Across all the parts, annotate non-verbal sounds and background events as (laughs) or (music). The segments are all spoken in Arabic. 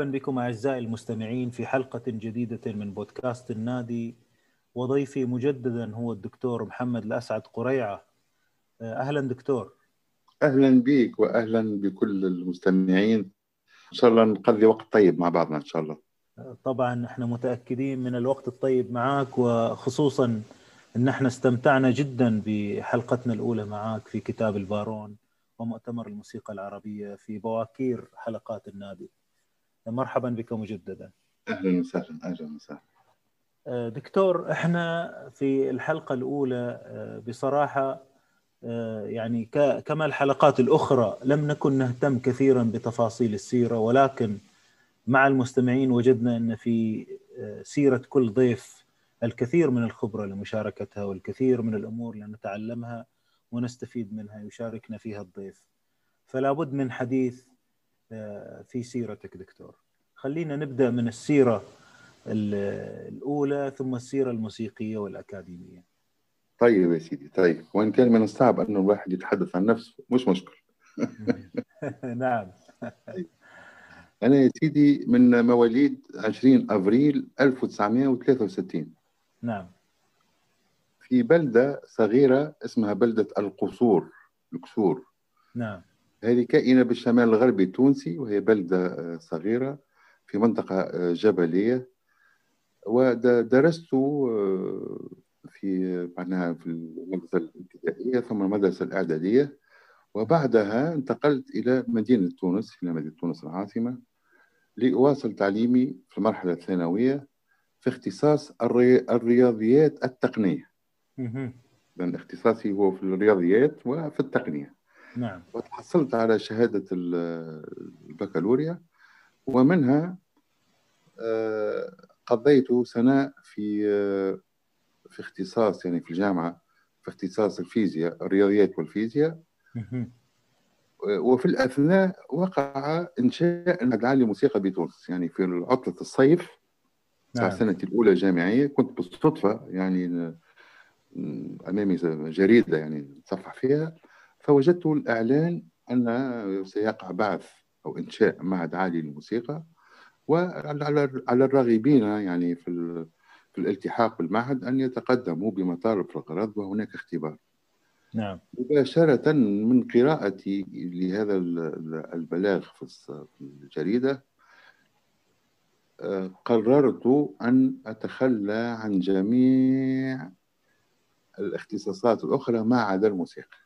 مرحبا بكم أعزائي المستمعين في حلقة جديدة من بودكاست النادي. وضيفي مجددا هو الدكتور محمد الأسعد قريعة. أهلا دكتور. أهلا بك واهلا بكل المستمعين. إن شاء الله نقضي وقت طيب مع بعضنا إن شاء الله. طبعا إحنا متأكدين من الوقت الطيب معك وخصوصا إن إحنا استمتعنا جدا بحلقتنا الأولى معك في كتاب البارون ومؤتمر الموسيقى العربية في بواكير حلقات النادي. مرحبا بك مجددا. أهلا وسهلا أهلا وسهلا. آه، دكتور إحنا في الحلقة الأولى آه، بصراحة آه، يعني كما الحلقات الأخرى لم نكن نهتم كثيرا بتفاصيل السيرة ولكن مع المستمعين وجدنا إن في سيرة كل ضيف الكثير من الخبرة لمشاركتها والكثير من الأمور لنتعلمها ونستفيد منها يشاركنا فيها الضيف. فلا بد من حديث في سيرتك دكتور. خلينا نبدأ من السيرة الأولى ثم السيرة الموسيقية والأكاديمية. طيب يا سيدي طيب. وإن كان من الصعب انه الواحد يتحدث عن نفسه مش مشكل (laughs) نعم. (laughs) أنا يا سيدي من مواليد 20 أفريل 1963 نعم. في بلدة صغيرة اسمها بلدة القصور القصور. نعم. هذه كائنة بالشمال الغربي التونسي وهي بلدة آه، صغيرة في منطقة آه، جبلية. ودرست آه، في معناها في المدرسة الابتدائية ثم المدرسة الإعدادية. وبعدها انتقلت إلى مدينة تونس إلى مدينة تونس العاصمة لأواصل تعليمي في المرحلة الثانوية في اختصاص الرياضيات التقنية. لأن اختصاصي هو في الرياضيات وفي التقنية. نعم. وتحصلت على شهادة البكالوريا ومنها آه، قضيت سنة في آه، في اختصاص يعني في الجامعة في اختصاص الفيزياء الرياضيات والفيزياء. وفي الأثناء وقع إنشاء المعهد العالي للموسيقى بتونس يعني في عطلة الصيف نعم. سنتي الأولى جامعية كنت بالصدفة يعني أمامي جريدة يعني نتصفح فيها. فوجدت الإعلان أن سيقع بعث أو إنشاء معهد عالي للموسيقى وعلى على الراغبين يعني في في الالتحاق بالمعهد أن يتقدموا بمطالب الغرض وهناك اختبار. نعم. مباشرة من قراءتي لهذا البلاغ في الجريدة آه، قررت أن أتخلى عن جميع الاختصاصات الأخرى ما عدا الموسيقى.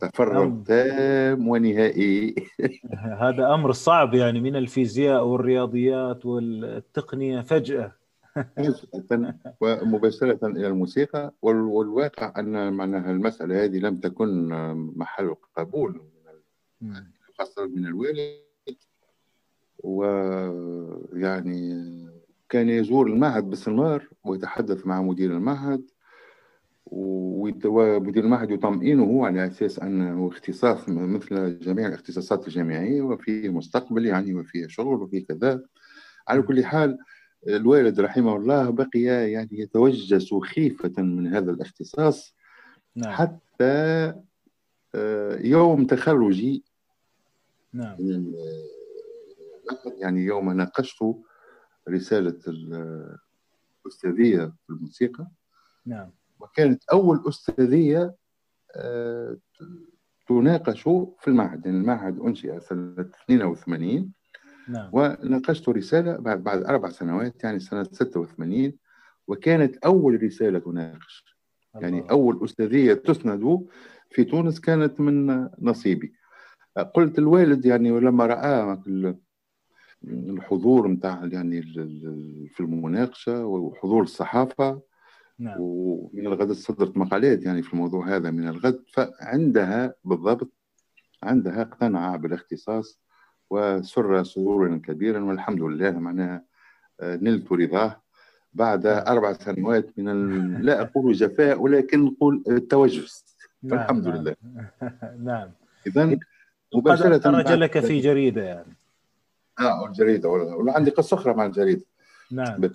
تفرغ تام ونهائي. (laughs) هذا أمر صعب يعني من الفيزياء والرياضيات والتقنية فجأة. فجاه (laughs) ومباشرة إلى الموسيقى. والواقع أن معناها المسألة هذه لم تكن محل قبول خاصة من الوالد. ويعني كان يزور المعهد باستمرار ويتحدث مع مدير المعهد. ومدير المعهد يطمئنه على أساس أنه اختصاص مثل جميع الاختصاصات الجامعية وفيه مستقبل يعني وفيه شغل وفيه كذا. على كل حال الوالد رحمه الله بقي يعني يتوجس خيفة من هذا الاختصاص نعم. حتى آه، يوم تخرجي. نعم. يعني يوم ناقشت رسالة الأستاذية في الموسيقى. نعم. وكانت أول أستاذية آه، تناقش في المعهد يعني المعهد أنشئ سنة 82 نعم. وناقشت رسالة بعد بعد أربع سنوات يعني سنة 86 وكانت أول رسالة تناقش الله. يعني أول أستاذية تسند في تونس كانت من نصيبي قلت الوالد يعني ولما رأى الحضور نتاع يعني في المناقشة وحضور الصحافة نعم. ومن الغد صدرت مقالات يعني في الموضوع هذا من الغد فعندها بالضبط عندها اقتنع بالاختصاص وسر سرورا كبيرا والحمد لله معناها آه، نلت رضاه بعد نعم. أربع سنوات من ال... لا أقول جفاء ولكن نقول التوجس. نعم الحمد نعم. لله. (laughs) نعم. إذا مباشرة خرج لك في جريدة يعني. آه الجريدة ولا عندي قصة أخرى مع الجريدة. نعم. (laughs)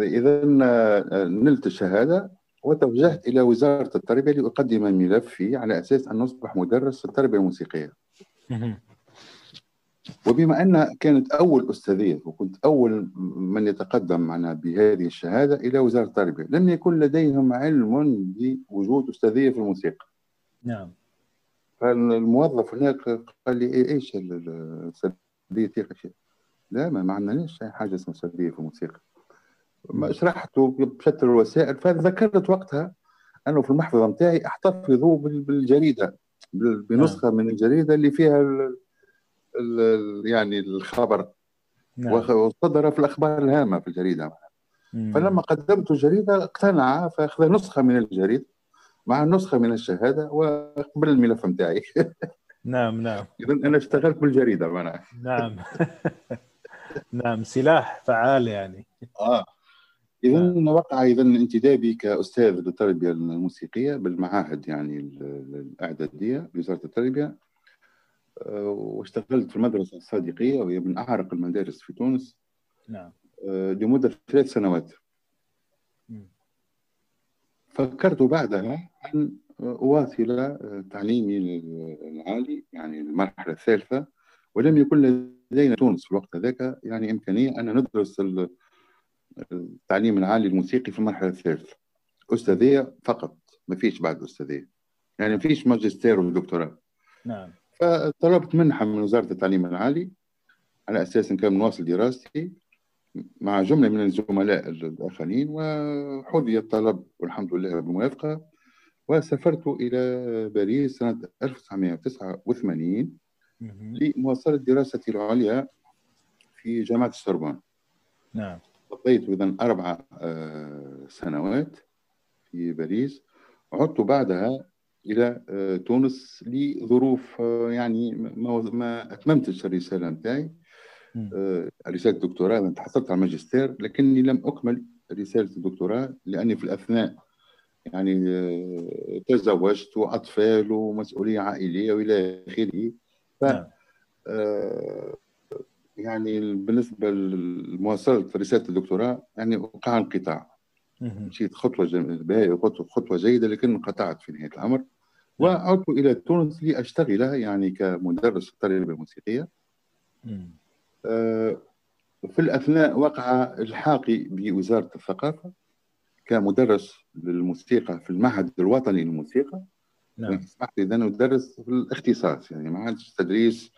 إذا آه، نلت الشهادة وتوجهت إلى وزارة التربية لأقدم ملفي على أساس أن أصبح مدرس في التربية الموسيقية. (laughs) وبما أن كانت أول أستاذية وكنت أول من يتقدم معنا بهذه الشهادة إلى وزارة التربية لم يكن لديهم علم بوجود أستاذية في الموسيقى. نعم. فالموظف هناك قال لي إيه إيش الأستاذية؟ لا ما, ما عندناش حاجة اسمها أستاذية في الموسيقى. شرحته بشتى الوسائل فذكرت وقتها أنه في المحفظة نتاعي أحتفظ بالجريدة بنسخة نعم. من الجريدة اللي فيها يعني الخبر. نعم. وصدر في الأخبار الهامة في الجريدة. مم. فلما قدمت الجريدة اقتنع فأخذ نسخة من الجريدة مع نسخة من الشهادة وقبل الملف نتاعي (laughs) نعم نعم. (laughs) اذا أنا اشتغلت بالجريدة معناها. نعم. (laughs) نعم سلاح فعال يعني. آه. اذا نعم. وقع اذا انتدابي كأستاذ للتربية الموسيقية بالمعاهد يعني الإعدادية بوزاره التربية. واشتغلت في المدرسة الصادقية وهي من أعرق المدارس في تونس. نعم. آه، لمدة ثلاث سنوات. فكرت بعدها أن أواصل آه، تعليمي العالي يعني المرحلة الثالثة ولم يكن لدينا تونس في الوقت ذاك يعني إمكانية أن ندرس التعليم العالي الموسيقي في المرحلة الثالثة. أستاذية فقط ما فيش بعد أستاذية. يعني ما فيش ماجستير ودكتوراه. نعم. فطلبت منحة من وزارة التعليم العالي على أساس أن كان نواصل دراستي مع جملة من الزملاء الآخرين وحظي الطلب والحمد لله بالموافقة وسافرت إلى باريس سنة 1989 لمواصلة دراستي العليا في جامعة السوربون. نعم. قضيت إذا أربع آه، سنوات في باريس. عدت بعدها إلى آه، تونس لظروف آه، يعني ما, ما أتممتش الرسالة نتاعي. رسالة الدكتوراه أنا تحصلت على الماجستير لكني لم أكمل رسالة الدكتوراه لأني في الأثناء يعني تزوجت وأطفال ومسؤولية عائلية وإلى آخره. ف نعم. يعني بالنسبة لمواصله رساله الدكتوراه يعني وقع انقطاع مشيت خطوة خطوة جيدة لكن انقطعت في نهاية الأمر. وعدت إلى تونس لأشتغل يعني كمدرس التربية الموسيقية آه، في الأثناء وقع إلحاقي بوزارة الثقافة كمدرس للموسيقى في المعهد الوطني للموسيقى. نعم. أصبحت إذا أدرس في الاختصاص يعني ما عادش تدريس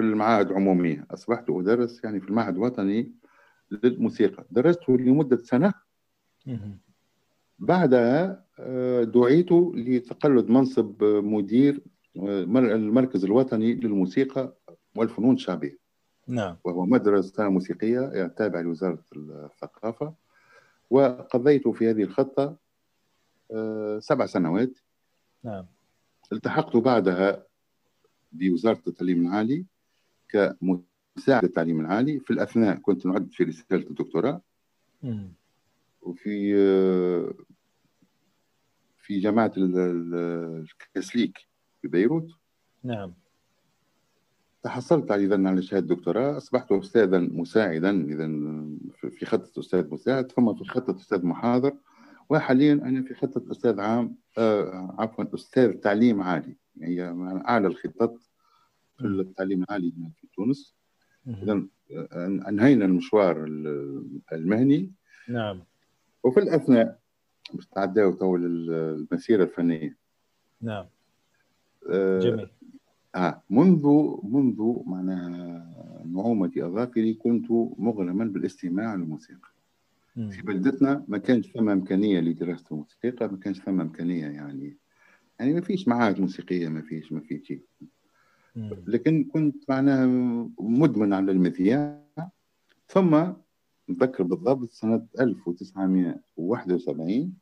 في المعاهد عمومية. أصبحت أدرس يعني في المعهد الوطني للموسيقى. درست لمدة سنة. بعدها آه، دعيت لتقلد منصب مدير آه، المركز الوطني للموسيقى والفنون الشعبية. نعم. وهو مدرسة موسيقية تابعة لوزارة الثقافة. وقضيت في هذه الخطة آه، سبع سنوات. نعم. التحقت بعدها بوزارة التعليم العالي. كمساعد التعليم العالي في الأثناء. كنت نعد في رسالة الدكتوراه. وفي في جامعة الكاسليك في بيروت. نعم. تحصلت إذا على شهادة دكتوراه أصبحت أستاذا مساعدا. إذا في خطة أستاذ مساعد ثم في خطة أستاذ محاضر. وحاليا أنا في خطة أستاذ عام آه عفوا أستاذ تعليم عالي. هي يعني أعلى الخطط. التعليم العالي في تونس. إذا آه، أنهينا المشوار المهني. نعم. وفي الأثناء باش تو المسيرة الفنية. نعم. آه جميل. آه منذ منذ معناها نعومة أظافري كنت مغرما بالاستماع للموسيقى. مم. في بلدتنا ما كانش ثم إمكانية لدراسة الموسيقى ما كانش ثم إمكانية يعني يعني ما فيش معاهد موسيقية ما فيش ما فيش شيء. لكن كنت معناها مدمن على المذياع ثم نتذكر بالضبط سنة 1971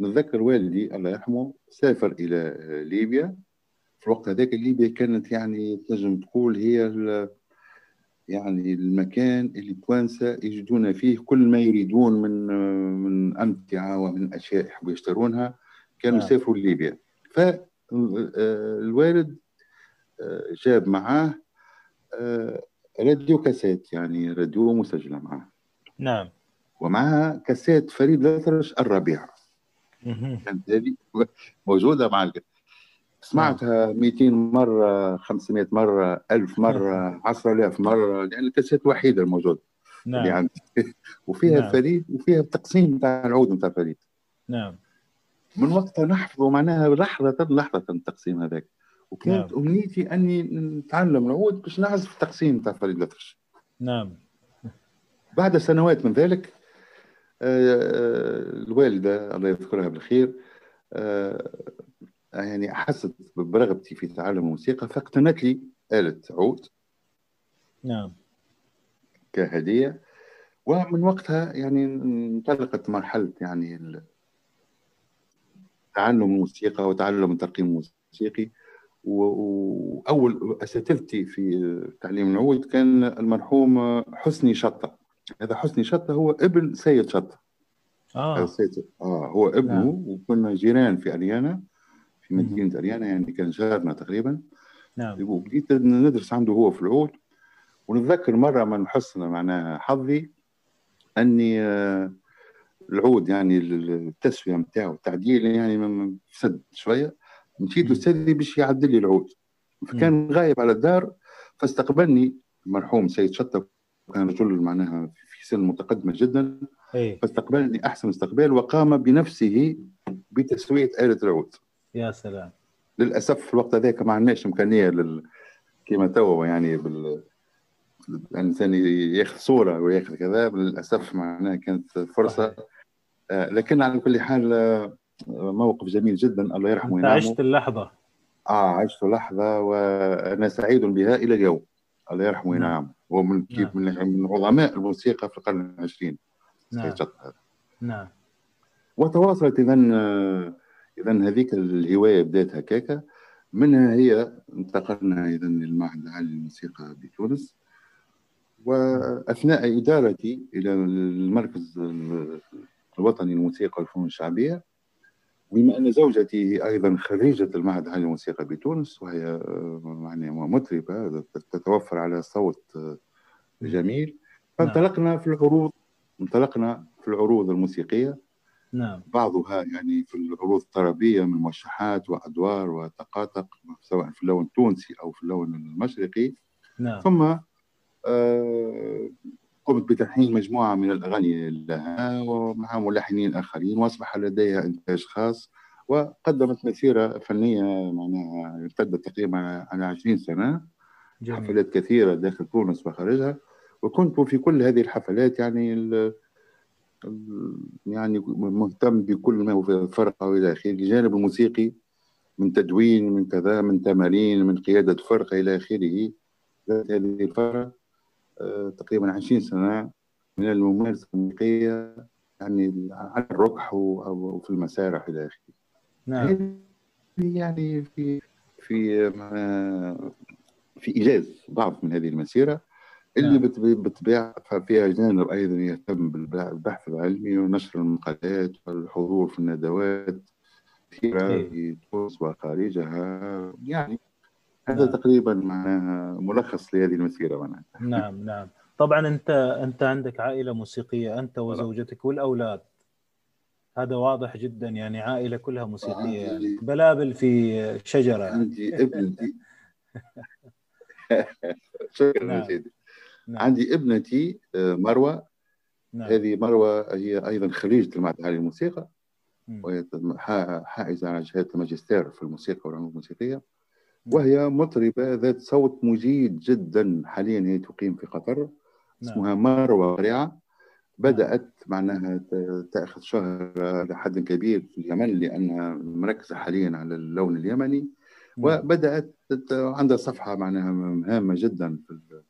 نتذكر والدي الله يرحمه سافر إلى ليبيا. في الوقت هذاك ليبيا كانت يعني تنجم تقول هي يعني المكان اللي التوانسة يجدون فيه كل ما يريدون من من أمتعة ومن أشياء يحبوا يشترونها. كانوا نعم. يسافروا لليبيا فالوالد آه، جاب معاه آه، راديو كاسيت يعني راديو مسجلة معاه. نعم. ومعها كاسيت فريد الأطرش الربيع. كانت هذه موجودة مع سمعتها 200 مرة 500 مرة 1000 مرة 10000 مرة لأن الكاسيت الوحيدة الموجودة نعم. اللي عندي. (laughs) وفيها نعم. فريد وفيها التقسيم نتاع العود نتاع فريد. نعم. من وقتها نحفظه معناها لحظة لحظة التقسيم هذاك. وكانت نعم. أمنيتي أني نتعلم العود باش نعزف التقسيم نتاع فريد الأطرش. نعم. بعد سنوات من ذلك آه، آه، الوالدة الله يذكرها بالخير آه، يعني أحست برغبتي في تعلم الموسيقى فاقتنت لي آلة عود. نعم. كهدية. ومن وقتها يعني انطلقت مرحلة يعني تعلم الموسيقى وتعلم الترقيم الموسيقي. وأول أساتذتي في تعليم العود كان المرحوم حسني شطة. هذا حسني شطة هو ابن سيد شطة. آه. سيد آه هو ابنه نعم. وكنا جيران في أريانا في مدينة أريانا يعني كان جارنا تقريبا. نعم. وبديت ندرس عنده هو في العود. ونتذكر مرة من حسن معناها حظي أني آه، العود يعني التسوية نتاعو التعديل يعني فسد شوية. مشيت لاستاذي باش يعدل لي العود. فكان غايب على الدار فاستقبلني المرحوم سيد شطة كان رجل معناها في سن متقدمة جدا. أي. فاستقبلني أحسن استقبال وقام بنفسه بتسوية آلة العود. يا سلام. للأسف في الوقت هذاك ما عندناش إمكانية لل... كما توا يعني بال الإنسان ياخذ صورة وياخذ كذا للأسف معناها كانت فرصة. آه لكن على كل حال آه موقف جميل جدا الله يرحمه وينعمه. عشت اللحظة. آه عشت لحظة وأنا سعيد بها إلى اليوم الله يرحمه وينعمه. نعم. هو من كيف نعم. من عظماء الموسيقى في القرن العشرين. نعم. نعم. وتواصلت اذا اذا هذيك الهواية بدأت هكاكا منها هي انتقلنا اذا للمعهد العالي للموسيقى بتونس. وأثناء إدارتي إلى المركز الوطني للموسيقى والفنون الشعبية بما أن زوجتي أيضا خريجه المعهد العالي للموسيقى بتونس وهي يعني مطربة تتوفر على صوت جميل نعم. فانطلقنا في العروض انطلقنا في العروض الموسيقية نعم بعضها يعني في العروض الطربية من موشحات وأدوار وتقاطق سواء في اللون التونسي أو في اللون المشرقي نعم. ثم آه قمت بتلحين مجموعة من الأغاني لها ومع ملحنين آخرين وأصبح لديها إنتاج خاص وقدمت مسيرة فنية معناها امتدت تقريبا على 20 سنة. جميل. حفلات كثيرة داخل تونس وخارجها. وكنت في كل هذه الحفلات يعني ال يعني مهتم بكل ما هو في الفرقة وإلى آخره. الجانب الموسيقي من تدوين من كذا من تمارين من قيادة فرقة إلى آخره. هذه الفرقة تقريبا 20 سنة من الممارسة الموسيقية يعني على الركح وفي المسارح إلى آخره نعم يعني في في في إيجاز بعض من هذه المسيرة اللي نعم. بالطبيعة فيها جانب أيضا يهتم بالبحث العلمي ونشر المقالات والحضور في الندوات كثيرة إيه. في تونس وخارجها يعني هذا. تقريبا معناها ملخص لهذه المسيرة معناها نعم نعم طبعا أنت أنت عندك عائلة موسيقية أنت وزوجتك والأولاد هذا واضح جدا يعني عائلة كلها موسيقية يعني بلابل في شجرة. عندي ابنتي (laughs) شكرا نعم. سيدي نعم. عندي ابنتي آه، مروة نعم. هذه مروة هي أيضا خريجه المعهد العالي للموسيقى وهي حائزة على شهاده الماجستير في الموسيقى والعلوم الموسيقية وهي مطربة ذات صوت مجيد جدا. حاليا هي تقيم في قطر نعم. اسمها مروة قريعة بدأت معناها تأخذ شهرة لحد كبير في اليمن لأنها مركزة حاليا على اللون اليمني. نعم. وبدأت عندها صفحة معناها هامة جدا في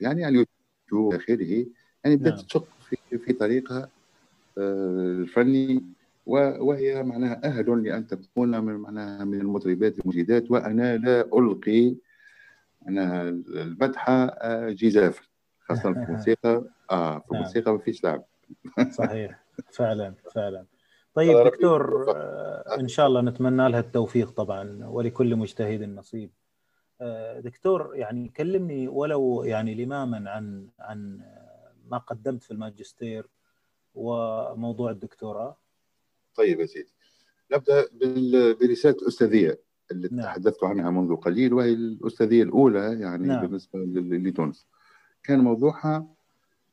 يعني على اليوتيوب آخره يعني بدأت نعم. تشق في, في طريقها آه، الفني. وهي معناها أهل لأن تكون من معناها من المطربات المجيدات وأنا لا ألقي معناها المدح آه، جزافا خاصة في (laughs) الموسيقى. آه في نعم. الموسيقى ما فيش لعب. (laughs) صحيح. فعلا فعلا. طيب دكتور آه، إن شاء الله نتمنى لها التوفيق طبعا ولكل مجتهد نصيب آه، دكتور يعني كلمني ولو يعني لماما عن عن ما قدمت في الماجستير وموضوع الدكتوراه. طيب يا سيدي نبدأ برسالة الأستاذية التي نعم. تحدثت عنها منذ قليل وهي الأستاذية الأولى يعني نعم. بالنسبة لتونس كان موضوعها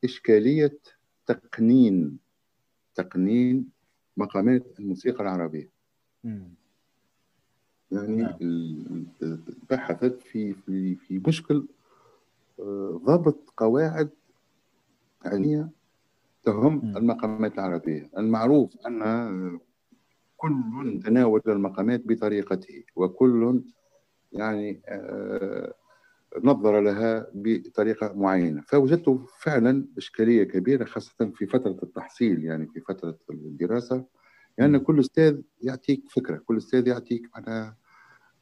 إشكالية تقنين تقنين مقامات الموسيقى العربية مم. يعني نعم. بحثت في في في مشكل آه، ضبط قواعد علمية تهم المقامات العربية. المعروف أن كل تناول المقامات بطريقته وكل يعني آه، نظر لها بطريقة معينة. فوجدت فعلا إشكالية كبيرة خاصة في فترة التحصيل يعني في فترة الدراسة لأن يعني كل أستاذ يعطيك فكرة كل أستاذ يعطيك معناها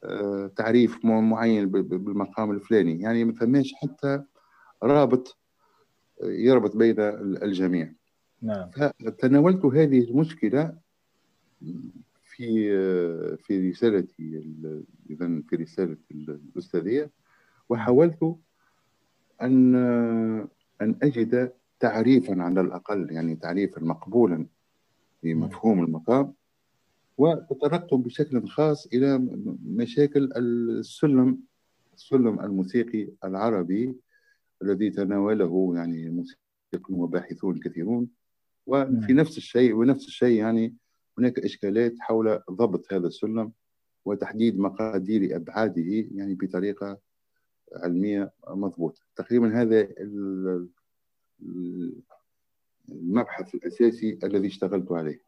آه، تعريف معين بالمقام الفلاني. يعني ما فماش حتى رابط يربط بين الجميع نعم. فتناولت هذه المشكلة في في رسالتي إذا في رسالة الأستاذية وحاولت أن أن أجد تعريفا على الأقل يعني تعريفا مقبولا لمفهوم المقام وتطرقت بشكل خاص إلى مشاكل السلم السلم الموسيقي العربي الذي تناوله يعني موسيقيون وباحثون كثيرون. وفي نفس الشيء ونفس الشيء يعني هناك إشكالات حول ضبط هذا السلم وتحديد مقادير أبعاده يعني بطريقة علمية مضبوطة. تقريبا هذا المبحث الأساسي الذي اشتغلت عليه.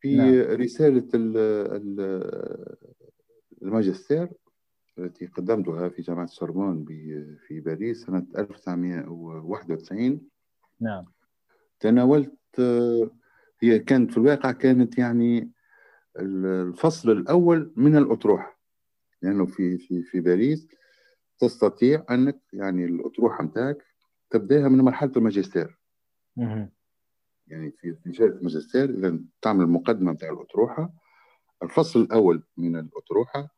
في نعم. رسالة الماجستير التي قدمتها في جامعة سوربون في باريس سنة 1991 نعم. تناولت هي كانت في الواقع كانت يعني الفصل الأول من الأطروحة. لأنه في في في باريس تستطيع أنك يعني الأطروحة نتاعك تبدأها من مرحلة الماجستير. يعني في شهادة الماجستير إذا تعمل المقدمة نتاع الأطروحة. الفصل الأول من الأطروحة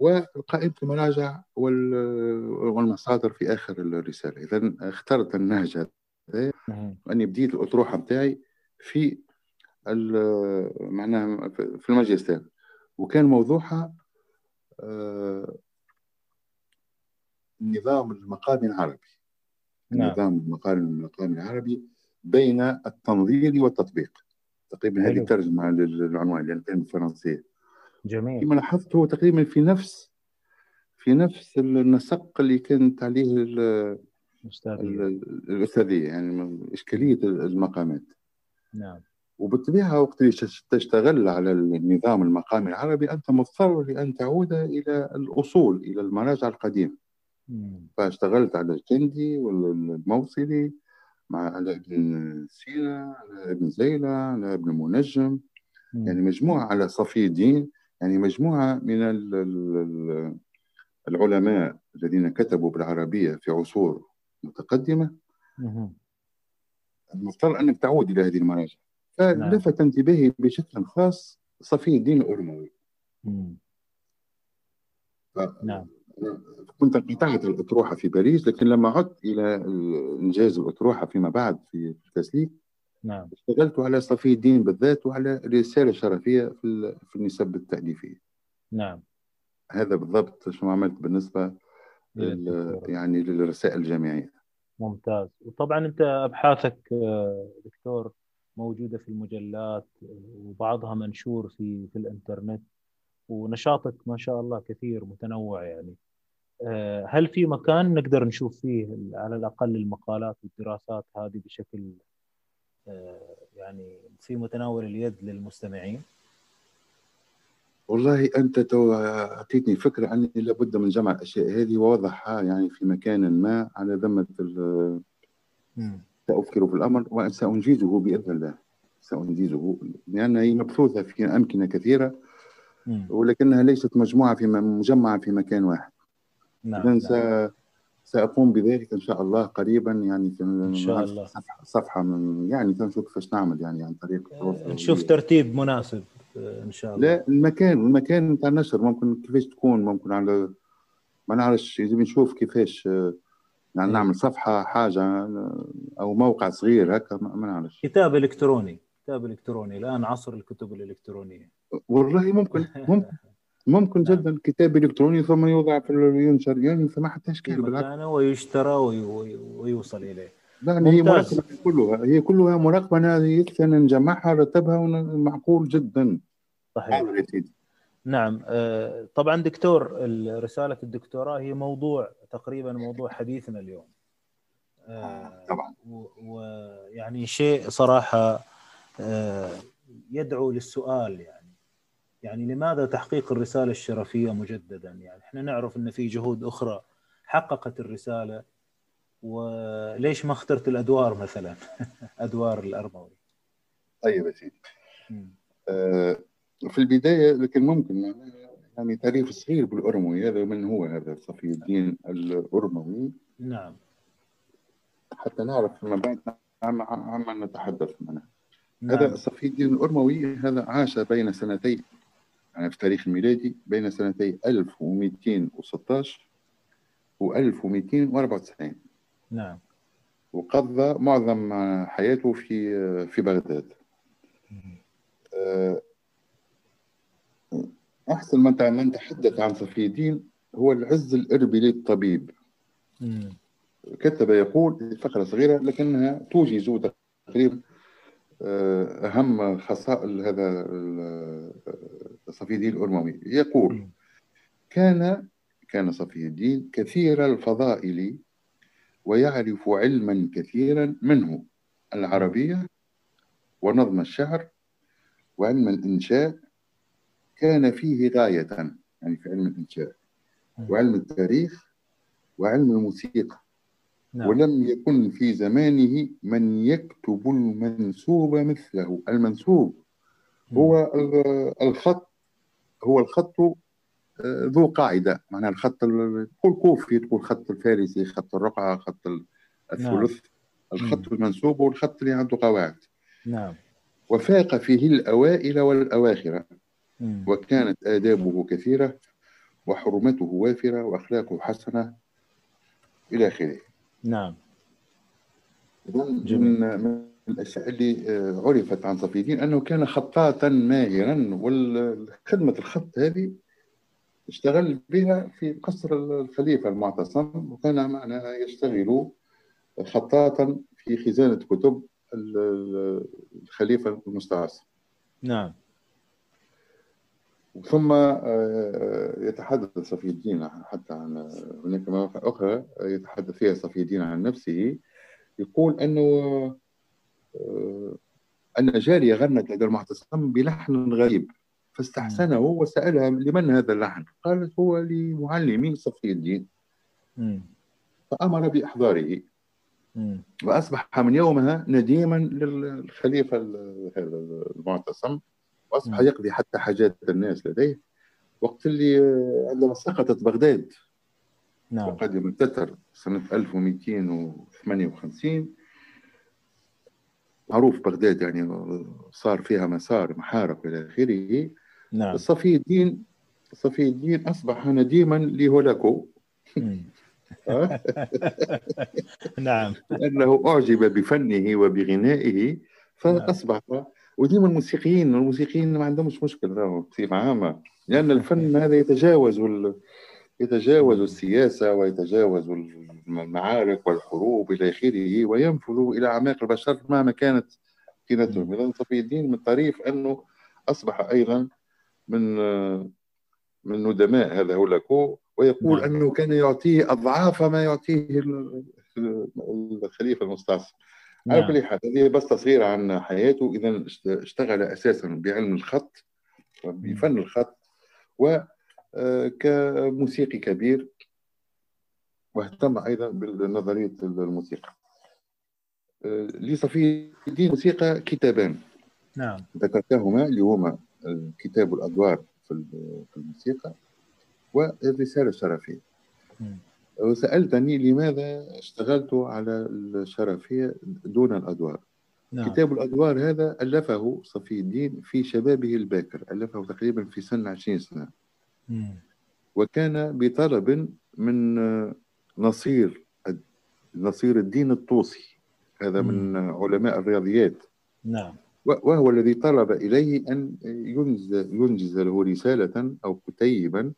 وقائمة المراجع والمصادر في آخر الرسالة. إذا اخترت النهج هذا أني بديت الأطروحة نتاعي في معناها في الماجستير. وكان موضوعها آه، نظام المقام العربي. نعم. نظام المقام المقام العربي بين التنظير والتطبيق. تقريبا هذه ترجمة للعنوان لأن كان بالفرنسية جميل. كما لاحظت هو تقريبا في نفس في نفس النسق اللي كانت عليه الأستاذية. يعني إشكالية المقامات. نعم. وبالطبيعة وقت اللي تشتغل على النظام المقامي العربي أنت مضطر لأن تعود إلى الأصول إلى المراجع القديمة. فاشتغلت على الجندي والموصلي مع على ابن سينا على ابن زيلة على ابن منجم. يعني مجموعة على صفي الدين. يعني مجموعة من العلماء الذين كتبوا بالعربية في عصور متقدمة. المفترض أنك تعود إلى هذه المراجع. فلفت انتباهي بشكل خاص صفي الدين الأرموي نعم. كنت انقطعت الأطروحة في باريس لكن لما عدت إلى إنجاز الأطروحة فيما بعد في التسليك نعم. اشتغلت على صفي الدين بالذات وعلى رسالة شرفية في في النسب التأليفية. نعم. هذا بالضبط شو عملت بالنسبة يعني للرسائل الجامعية. ممتاز. وطبعا أنت أبحاثك آه، دكتور موجودة في المجلات وبعضها منشور في في الإنترنت ونشاطك ما شاء الله كثير متنوع يعني. آه، هل في مكان نقدر نشوف فيه على الأقل المقالات والدراسات هذه بشكل آه، يعني في متناول اليد للمستمعين؟ والله أنت تو أعطيتني فكرة اني لابد من جمع الاشياء هذه ووضعها يعني في مكان ما على ذمة سأفكر في الأمر وسانجزه بإذن الله. سأنجزه لأن هي مبثوثة في أمكنة كثيرة ولكنها ليست مجموعة في مجمعة في مكان واحد. نعم, نعم. سأقوم بذلك إن شاء الله قريبا يعني في إن شاء الله. صفحة, صفحة من يعني نشوف كيفاش نعمل يعني عن طريق نشوف ترتيب مناسب إن شاء الله. لا المكان المكان نتاع النشر ممكن كيفاش تكون ممكن على ما نعرفش لازم نشوف كيفاش يعني نعمل صفحة حاجة أو موقع صغير هكا ما نعرفش. كتاب إلكتروني كتاب إلكتروني الآن عصر الكتب الإلكترونية. والله ممكن ممكن. (laughs) ممكن جدا كتاب إلكتروني ثم يوضع في ينشر يعني فما حتى اشكال بالعكس. ويشترى ويوصل إليه. يعني هي مراقبة كلها. هي كلها مراقبة. أنا نجمعها رتبها معقول جدا. صحيح. نعم. آه، طبعا دكتور رسالة الدكتوراه هي موضوع تقريبا موضوع حديثنا اليوم. آه، طبعا. ويعني شيء صراحة آه، يدعو للسؤال يعني. يعني لماذا تحقيق الرسالة الشرفية مجددا؟ يعني إحنا نعرف إن في جهود أخرى حققت الرسالة وليش ما اخترت الأدوار مثلا؟ (laughs) أدوار الأرموي. طيب يا سيدي. آه في البداية لكن ممكن يعني تاريخ صغير بالأرموي هذا من هو هذا صفي الدين الأرموي؟ نعم. حتى نعرف فيما بعد عما نتحدث عنه نعم. هذا صفي الدين الأرموي هذا عاش بين سنتي يعني في التاريخ الميلادي بين سنتي 1216 و 1294 نعم. وقضى معظم حياته في في بغداد. آه، أحسن من من تحدث عن صفي الدين هو العز الإربلي الطبيب كتب يقول فقرة صغيرة لكنها توجز تقريبا أهم خصائل هذا صفي الدين الأرموي يقول كان كان صفي الدين كثير الفضائل ويعرف علما كثيرا منه العربية ونظم الشعر وعلم الإنشاء كان فيه غاية يعني في علم الإنشاء وعلم التاريخ وعلم الموسيقى. نعم. ولم يكن في زمانه من يكتب المنسوب مثله. المنسوب هو الخط هو الخط آه، ذو قاعدة. معنى الخط تقول كوفي تقول خط الفارسي خط الرقعة خط الثلث نعم. الخط المنسوب هو الخط اللي عنده قواعد. نعم. وفاق فيه الأوائل والأواخر. مم. وكانت آدابه كثيرة وحرمته وافرة وأخلاقه حسنة إلى آخره. نعم. من من الأشياء اللي آه، عرفت عن صفي الدين أنه كان خطاطا ماهرا والخدمة الخط هذه اشتغل بها في قصر الخليفة المعتصم وكان معنا يشتغل خطاطا في خزانة كتب الخليفة المستعصم. نعم. ثم آه، يتحدث صفي الدين حتى عن هناك مواقع أخرى يتحدث فيها صفي الدين عن نفسه يقول أنه آه، أن جارية غنت لدى المعتصم بلحن غريب فاستحسنه وسألها لمن هذا اللحن؟ قالت هو لمعلمي صفي الدين. فأمر بإحضاره. وأصبح من يومها نديما للخليفة المعتصم. واصبح يقضي حتى حاجات الناس لديه. وقت اللي عندما سقطت بغداد نعم. وقدم التتر سنة 1258 معروف بغداد يعني صار فيها مسار محارق إلى آخره. نعم. صفي الدين صفي الدين أصبح نديما لهولاكو. (laughs) (laughs) نعم. لأنه أعجب بفنه وبغنائه فأصبح وديما الموسيقيين الموسيقيين ما عندهمش مشكل بصفة عامة. لأن الفن هذا يتجاوز وال... يتجاوز السياسة ويتجاوز المعارك والحروب إلى آخره وينفذ إلى أعماق البشر مهما كانت كينتهم إذا صفي الدين من الطريف أنه أصبح أيضا من من ندماء هذا هولاكو ويقول نعم. أنه كان يعطيه أضعاف ما يعطيه الخليفة المستعصم على كل حال هذه بس تصغير عن حياته إذا اشتغل أساسا بعلم الخط وبفن الخط وكموسيقي آه، كبير واهتم أيضا بنظريه الموسيقى. آه، لصفي الدين موسيقى كتابان. نعم. ذكرتهما اللي هما كتاب الأدوار في الموسيقى والرسالة الشرفية. وسألتني لماذا اشتغلت على الشرفية دون الأدوار نعم. كتاب الأدوار هذا ألفه صفي الدين في شبابه الباكر ألفه تقريبا في سن 20 سنة مم. وكان بطلب من نصير نصير الدين الطوسي هذا مم. من علماء الرياضيات نعم وهو الذي طلب إليه أن ينجز, ينجز له رسالة أو كتيبا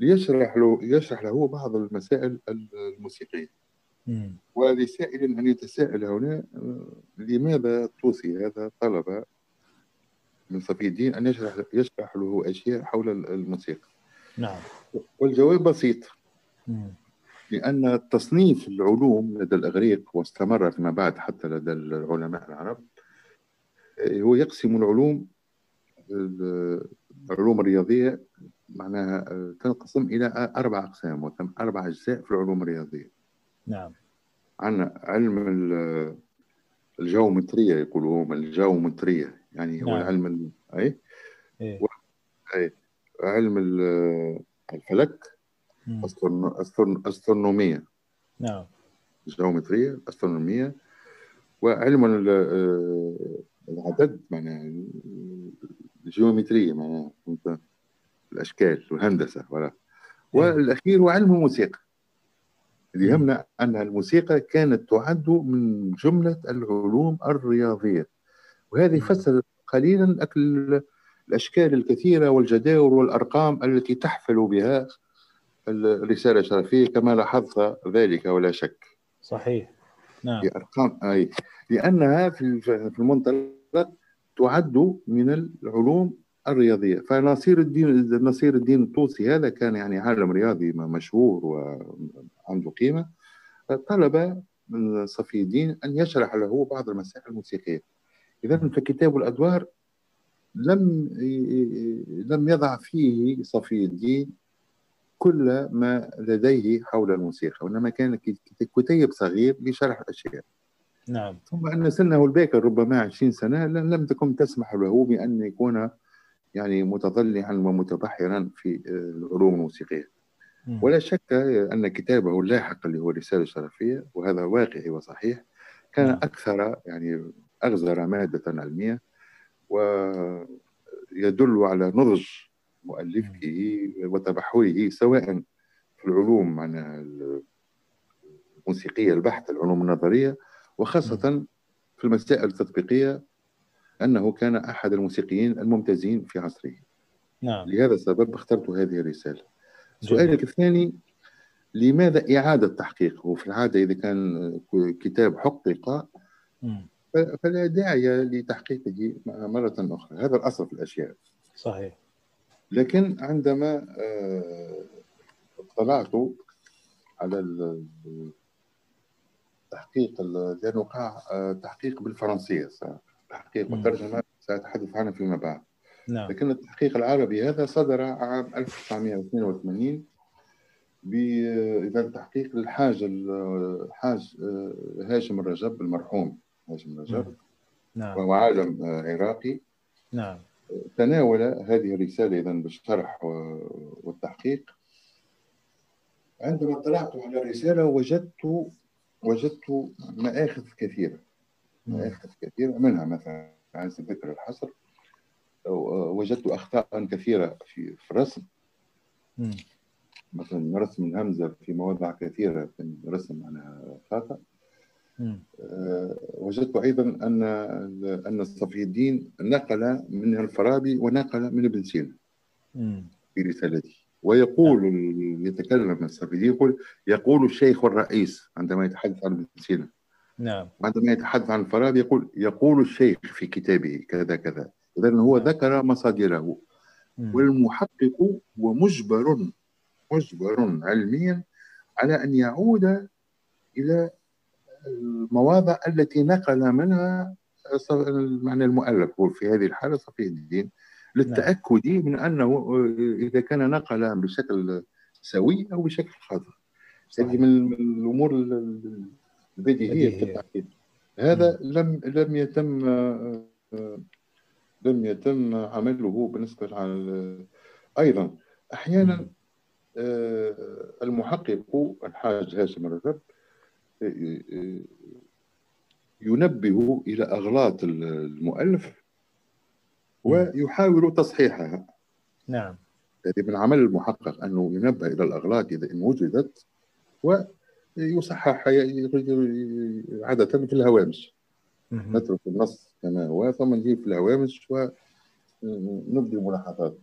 ليشرح له يشرح له بعض المسائل الموسيقية. ولسائل أن يتساءل هنا لماذا الطوسي هذا طلب من صفي الدين أن يشرح يشرح له أشياء حول الموسيقى؟ نعم. والجواب بسيط. مم. لأن تصنيف العلوم لدى الأغريق واستمر فيما بعد حتى لدى العلماء العرب هو يقسم العلوم العلوم الرياضية معناها تنقسم إلى أربع أقسام وتم أربع أجزاء في العلوم الرياضية. نعم. عندنا علم الجيومترية يقولوا هم الجيومترية يعني هو نعم. العلم أي؟ إيه؟ و... أي علم الفلك أسترونومية. نعم. الجيومترية أسترونومية. وعلم العدد معناها الجيومترية معناها. الأشكال والهندسة ولا؟ والأخير هو علم الموسيقى. اللي يهمنا أن الموسيقى كانت تعد من جملة العلوم الرياضية. وهذه فسر قليلا الأشكال الكثيرة والجداول والأرقام التي تحفل بها الرسالة الشرفية. كما لاحظت ذلك ولا شك. صحيح. نعم. أرقام أي. لأنها في المنطلق تعد من العلوم الرياضية. فنصير الدين نصير الدين الطوسي هذا كان يعني عالم رياضي مشهور وعنده قيمة. طلب من صفي الدين أن يشرح له بعض المسائل الموسيقية. إذا فكتاب الأدوار لم لم يضع فيه صفي الدين كل ما لديه حول الموسيقى وإنما كان كتيب صغير لشرح الأشياء. نعم. ثم أن سنه الباكر ربما 20 سنة لم تكن تسمح له بأن يكون يعني متضلعا ومتبحرا في العلوم الموسيقية. ولا شك أن كتابه اللاحق اللي هو الرسالة الشرفية وهذا واقعي وصحيح كان نعم. أكثر يعني أغزر مادة علمية ويدل على نضج مؤلفه وتبحره سواء في العلوم معناها الموسيقية البحتة العلوم النظرية وخاصة في المسائل التطبيقية أنه كان أحد الموسيقيين الممتازين في عصره. نعم. لهذا السبب اخترت هذه الرسالة. سؤالك الثاني لماذا إعادة تحقيقه في العادة إذا كان كتاب حقق فلا داعي لتحقيقه مرة أخرى. هذا الأصل في الأشياء. صحيح. لكن عندما اطلعت على التحقيق لأنه وقع تحقيق بالفرنسية تحقيق والترجمة سأتحدث عنها فيما بعد. نعم. لكن التحقيق العربي هذا صدر عام 1982 بإذا تحقيق الحاج الحاج هاشم الرجب المرحوم هاشم الرجب. نعم. وهو عالم عراقي. نعم. تناول هذه الرسالة إذا بالشرح والتحقيق. عندما اطلعت على الرسالة وجدت وجدت مآخذ كثيرة. كثيرة منها مثلا عن ذكر الحصر وجدت أخطاء كثيرة في الرسم. مثلا رسم الهمزة في مواضع كثيرة في الرسم أنا خاطئ أه وجدت أيضا أن أن صفي الدين نقل من الفارابي ونقل من ابن سينا في رسالته. ويقول يتكلم صفي الدين يقول يقول الشيخ الرئيس عندما يتحدث عن ابن سينا نعم. عندما يتحدث عن الفارابي يقول يقول الشيخ في كتابه كذا كذا. اذا هو نعم. ذكر مصادره. والمحقق هو مجبر مجبر علميا على أن يعود إلى المواضع التي نقل منها معنى المؤلف. هو في هذه الحالة صفي الدين. للتأكد من أنه إذا كان نقل بشكل سوي أو بشكل خاطئ. هذه من الأمور البديهية في التحقيق هذا لم لم يتم لم يتم عمله بالنسبة على أيضا. أحيانا المحقق الحاج هاشم الرجب ينبه إلى أغلاط المؤلف ويحاول تصحيحها. نعم. هذه من عمل المحقق أنه ينبه إلى الأغلاط إذا إن وجدت ويصحح عادة في الهوامش. نترك النص كما هو ثم نجيب في الهوامش ونبدي ملاحظات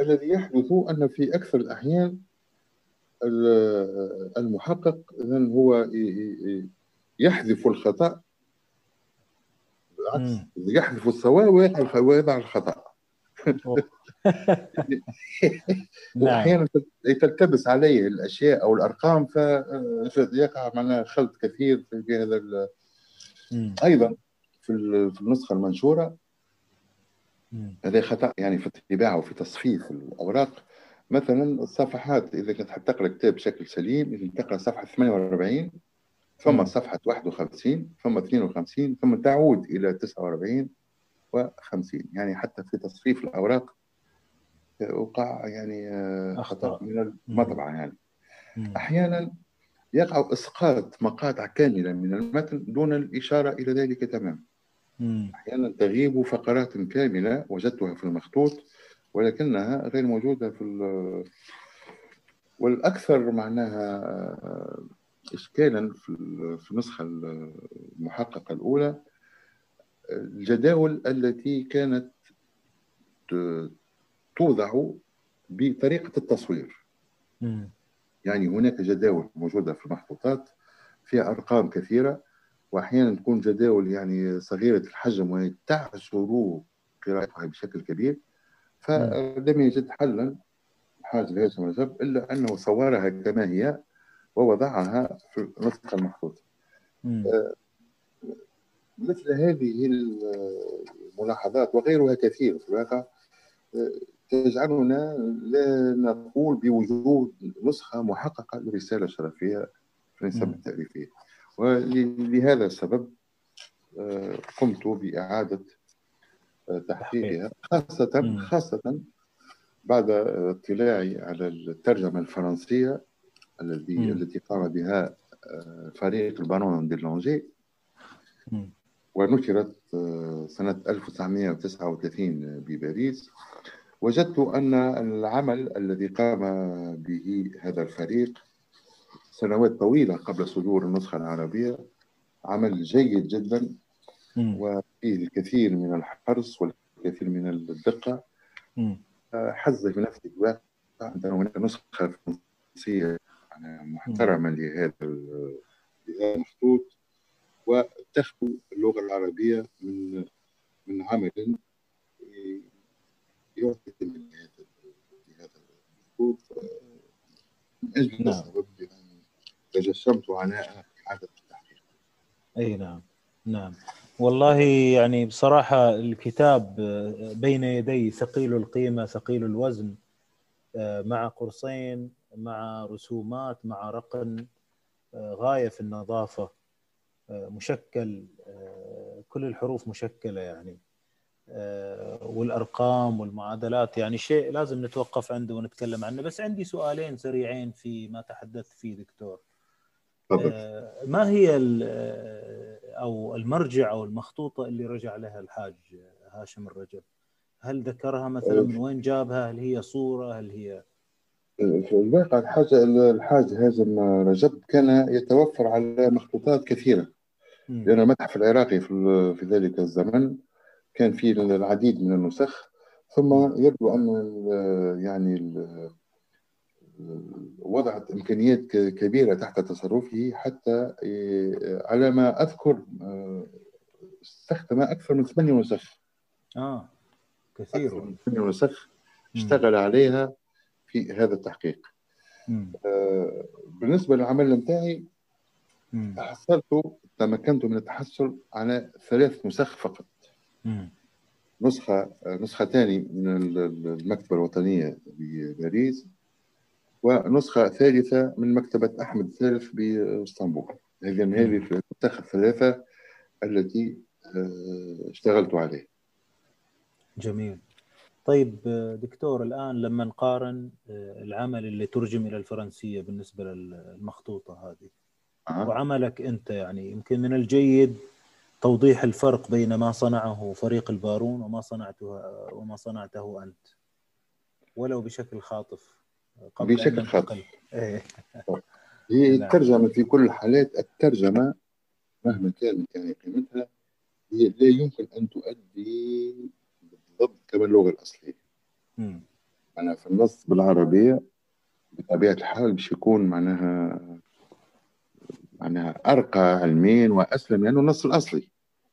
الذي يحدث أن في أكثر الأحيان المحقق إذن هو يحذف الخطأ بالعكس يحذف الصواب ويضع الخطأ. (laughs) واحيانا نعم. تلتبس عليه الأشياء أو الأرقام فيقع معنا خلط كثير في هذا أيضا في النسخة المنشورة. هذا خطأ يعني في الطباعة وفي تصفيف الأوراق. مثلا الصفحات إذا كنت حاب تقرأ كتاب بشكل سليم إذا تقرأ صفحة 48 ثم صفحة 51 ثم 52 ثم تعود إلى 49 و50 يعني حتى في تصفيف الأوراق وقع يعني آه، خطأ من المطبعه يعني. أحيانا يقع إسقاط مقاطع كاملة من المتن دون الإشارة إلى ذلك تماما. أحيانا تغيب فقرات كاملة وجدتها في المخطوط ولكنها غير موجودة في والأكثر معناها آه، اشكالا في النسخة المحققة الأولى الجداول التي كانت توضع بطريقة التصوير. يعني هناك جداول موجودة في المخطوطات فيها أرقام كثيرة وأحيانا تكون جداول يعني صغيرة الحجم وتعسر قراءتها بشكل كبير فلم يجد حلا حاج الهاشم رجب إلا أنه صورها كما هي ووضعها في النسخة المحطوطة. آه، مثل هذه الملاحظات وغيرها كثير في الواقع تجعلنا لا نقول بوجود نسخة محققة لرسالة شرفية في النسب التأليفية ولهذا السبب قمت بإعادة تحقيقها خاصة خاصة بعد اطلاعي على الترجمة الفرنسية الذي التي قام بها آه، فريق البارون دي لونجي. ونشرت سنة 1939 بباريس. وجدت أن العمل الذي قام به هذا الفريق سنوات طويلة قبل صدور النسخة العربية عمل جيد جدا وفيه الكثير من الحرص والكثير من الدقة. حز في نفسي الواقع أن هناك نسخة فرنسية محترمة لهذا المخطوط وتخلو اللغة العربية من من عمل يعطي من هذا المفروض من أجل نعم. السبب تجسمت عناء اعاده التحقيق. أي نعم نعم والله يعني بصراحة الكتاب بين يدي ثقيل القيمة ثقيل الوزن مع قرصين مع رسومات مع رقم غاية في النظافة مشكل كل الحروف مشكلة يعني آه، والأرقام والمعادلات يعني شيء لازم نتوقف عنده ونتكلم عنه. بس عندي سؤالين سريعين في ما تحدثت فيه دكتور. آه، ما هي آه، أو المرجع أو المخطوطة اللي رجع لها الحاج هاشم الرجب؟ هل ذكرها مثلا من وين جابها؟ هل هي صورة؟ هل هي؟ في الواقع الحاج الحاج هاشم رجب كان يتوفر على مخطوطات كثيرة. لأن المتحف العراقي في ذلك الزمن كان فيه العديد من النسخ ثم يبدو أن يعني وضعت إمكانيات كبيرة تحت تصرفه حتى على ما أذكر استخدم أكثر من ثمانية نسخ. آه كثير. من ثمانية نسخ اشتغل عليها في هذا التحقيق. آه بالنسبة للعمل نتاعي حصلت تمكنت من التحصل على ثلاث نسخ فقط. نسخة نسختان من المكتبة الوطنية بباريس ونسخة ثالثة من مكتبة أحمد الثالث بإسطنبول. هذه هذه النسخ الثلاثة التي آه، اشتغلت عليها جميل. طيب دكتور الآن لما نقارن آه، العمل اللي ترجم إلى الفرنسية بالنسبة للمخطوطة هذه أه. وعملك أنت يعني يمكن من الجيد توضيح الفرق بين ما صنعه فريق البارون وما صنعته وما صنعته أنت. ولو بشكل خاطف قبل بشكل خاطف. إيه. (laughs) هي الترجمة في كل الحالات الترجمة مهما كانت يعني قيمتها لا يمكن أن تؤدي بالضبط كما اللغة الأصلية. أنا في النص بالعربية بطبيعة الحال باش يكون معناها معناها أرقى علميا وأسلم لأنه النص الأصلي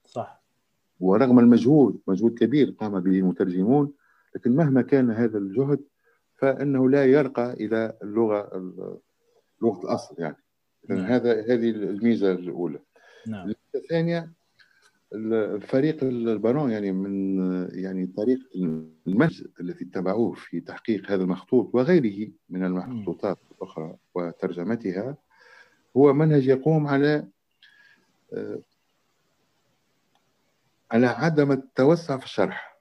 صح ورغم المجهود مجهود كبير قام به المترجمون لكن مهما كان هذا الجهد فإنه لا يرقى إلى اللغة لغه الأصل يعني نعم. هذا هذه الميزة الأولى نعم. الثانية الفريق البنون يعني من يعني طريقه المنهج الذي اتبعوه في تحقيق هذا المخطوط وغيره من المخطوطات الأخرى وترجمتها هو منهج يقوم على آه، على عدم التوسع في الشرح.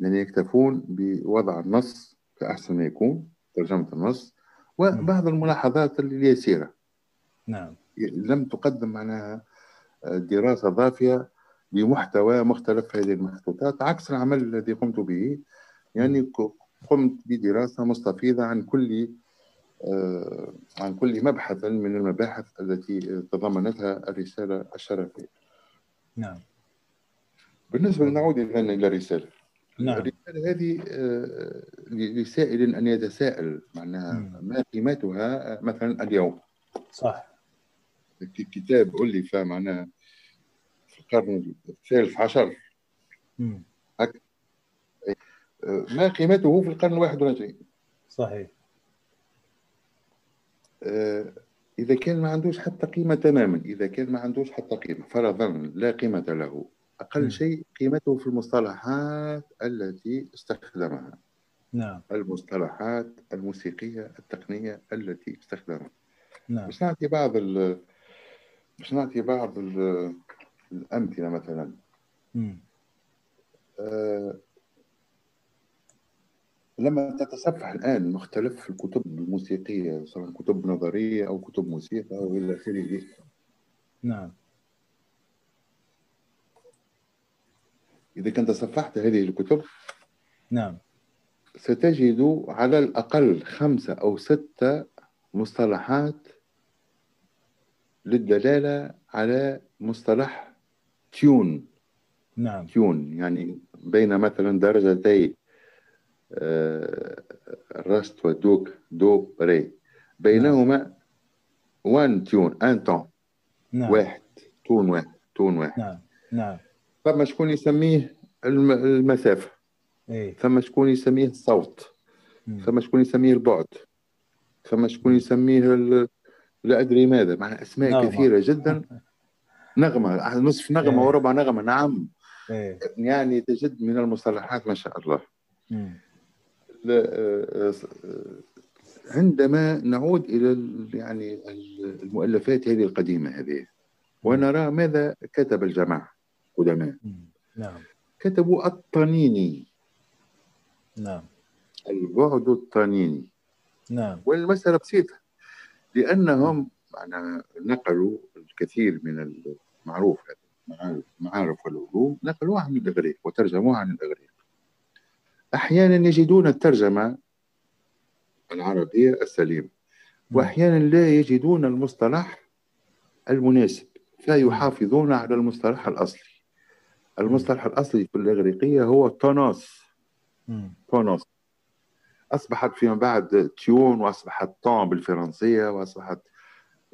يعني يكتفون بوضع النص كأحسن ما يكون ترجمة النص وبعض الملاحظات اليسيرة نعم. لم تقدم معناها دراسة ضافية لمحتوى مختلف هذه المخطوطات عكس العمل الذي قمت به. يعني قمت بدراسة مستفيضة عن كل آه، عن كل مبحث من المباحث التي تضمنتها الرسالة الشرفية. نعم. بالنسبة نعود إلى الرسالة. نعم. الرسالة هذه آه، لسائل أن يتساءل معناها ما قيمتها مثلا اليوم. صح. كتاب ألف معناها في القرن الثالث عشر. آه، ما قيمته في القرن الواحد والعشرين؟ صحيح. آه، إذا كان ما عندوش حتى قيمة تماما إذا كان ما عندوش حتى قيمة فرضا لا قيمة له أقل شيء قيمته في المصطلحات التي استخدمها. نعم. المصطلحات الموسيقية التقنية التي استخدمها. نعم. باش نعطي بعض ال باش نعطي بعض ال الأمثلة مثلا. آه لما تتصفح الآن مختلف الكتب الموسيقية سواء كتب نظرية أو كتب موسيقى أو إلى آخره. نعم. إذا كنت صفحت هذه الكتب نعم. ستجد على الأقل خمسة أو ستة مصطلحات للدلالة على مصطلح ton. نعم. ton يعني بين مثلا درجتي آه، الراست ودوكاه دو ري. بينهما un ton un ton نعم. واحد ton واحد ton واحد. نعم نعم. فما شكون يسميه المسافة؟ إيه؟ فما شكون يسميه الصوت؟ فما شكون يسميه البعد؟ فما شكون يسميه لا أدري ماذا. معنى أسماء نغمة. كثيرة جدا. نغمة نصف نغمة إيه؟ وربع نغمة. نعم. إيه؟ يعني تجد من المصطلحات ما شاء الله. عندما نعود إلى يعني المؤلفات هذه القديمة هذه ونرى ماذا كتب الجماعة قدماء. نعم. كتبوا الطنيني. نعم. البعد الطنيني. نعم. والمسألة بسيطة لأنهم معنا نقلوا الكثير من المعروف المعارف والعلوم نقلوها عن الإغريق وترجموها عن الإغريق. أحيانا يجدون الترجمة العربية السليمة وأحيانا لا يجدون المصطلح المناسب فيحافظون على المصطلح الأصلي. المصطلح الأصلي في الإغريقية هو تونوس تونوس أصبحت فيما بعد تيون وأصبحت طون بالفرنسية وأصبحت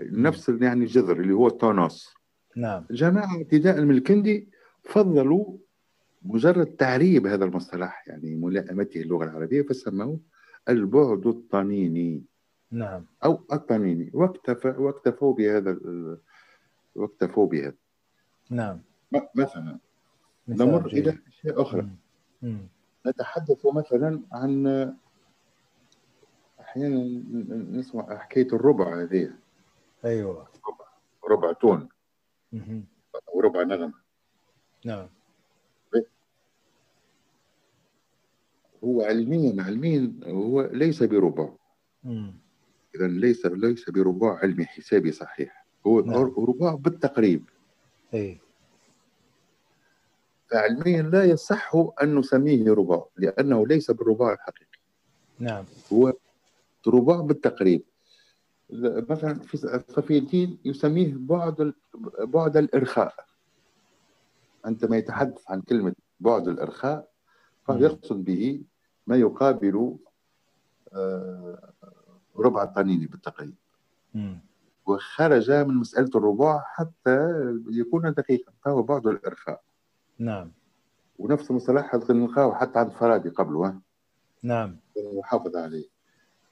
نفس يعني الجذر اللي هو تونوس نعم. الجماعة ابتداء من الكندي فضلوا مجرد تعريب هذا المصطلح يعني ملائمته اللغة العربية فسموه البعد الطنيني نعم. أو الطنيني. واكتفى واكتفوا بهذا واكتفوا بهذا نعم. مثلا نمر إلى أشياء أخرى. مم. نتحدث مثلا عن أحيانا نسمع حكاية الربع هذه. أيوة. ربع, ربع تون. مم. وربع نغمة. نعم. هو علميا علميا هو ليس بربع إذا ليس ليس بربع علمي حسابي صحيح. هو نعم. ربع بالتقريب. أي فعلميا لا يصح أن نسميه رباع لأنه ليس بالرباع الحقيقي. نعم. هو رباع بالتقريب. مثلا في صفي الدين يسميه بعد بعد الإرخاء. عندما يتحدث عن كلمة بعد الإرخاء فهو يقصد به ما يقابل آه، ربع الطنين بالتقريب. وخرج من مسألة الربع حتى يكون دقيقا. فهو بعد الإرخاء. نعم. ونفس المصطلح نلقاه حتى عند الفارابي قبله نعم. محافظ عليه.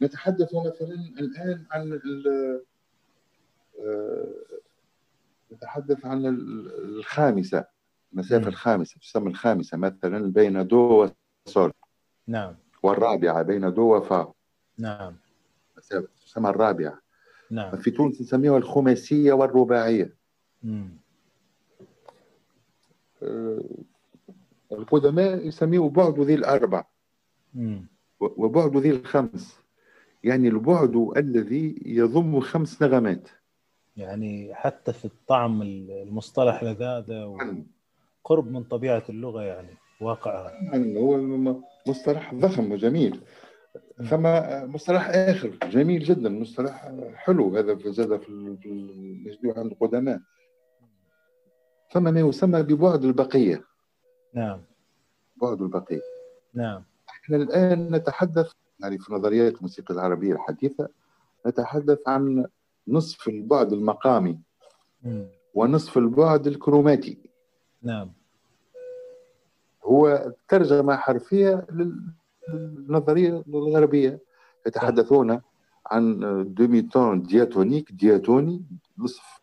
نتحدث مثلا الآن عن آه، نتحدث عن الخامسة المسافة الخامسة تسمى الخامسة مثلا بين دو وصول نعم. والرابعة بين دو وفا. نعم. تسمى الرابعة. نعم. في تونس نسميها الخماسية والرباعية. مم. آه، القدماء يسميه بعد ذي الأربع. مم. وبعد ذي الخمس. يعني البعد الذي يضم خمس نغمات. يعني حتى في الطعم المصطلح لذاذة وقرب من طبيعة اللغة يعني واقعها. يعني هو مصطلح ضخم وجميل. ثم مصطلح آخر جميل جدا مصطلح حلو هذا في زاد في المجموعة عند القدماء. ثم ما يسمى ببعد البقية. نعم. بعد البقية. نعم. إحنا الآن نتحدث يعني في نظريات الموسيقى العربية الحديثة نتحدث عن نصف البعد المقامي م. ونصف البعد الكروماتي. نعم. هو ترجمة حرفية للنظرية الغربية. يتحدثون عن demi-ton diatonique دياتوني نصف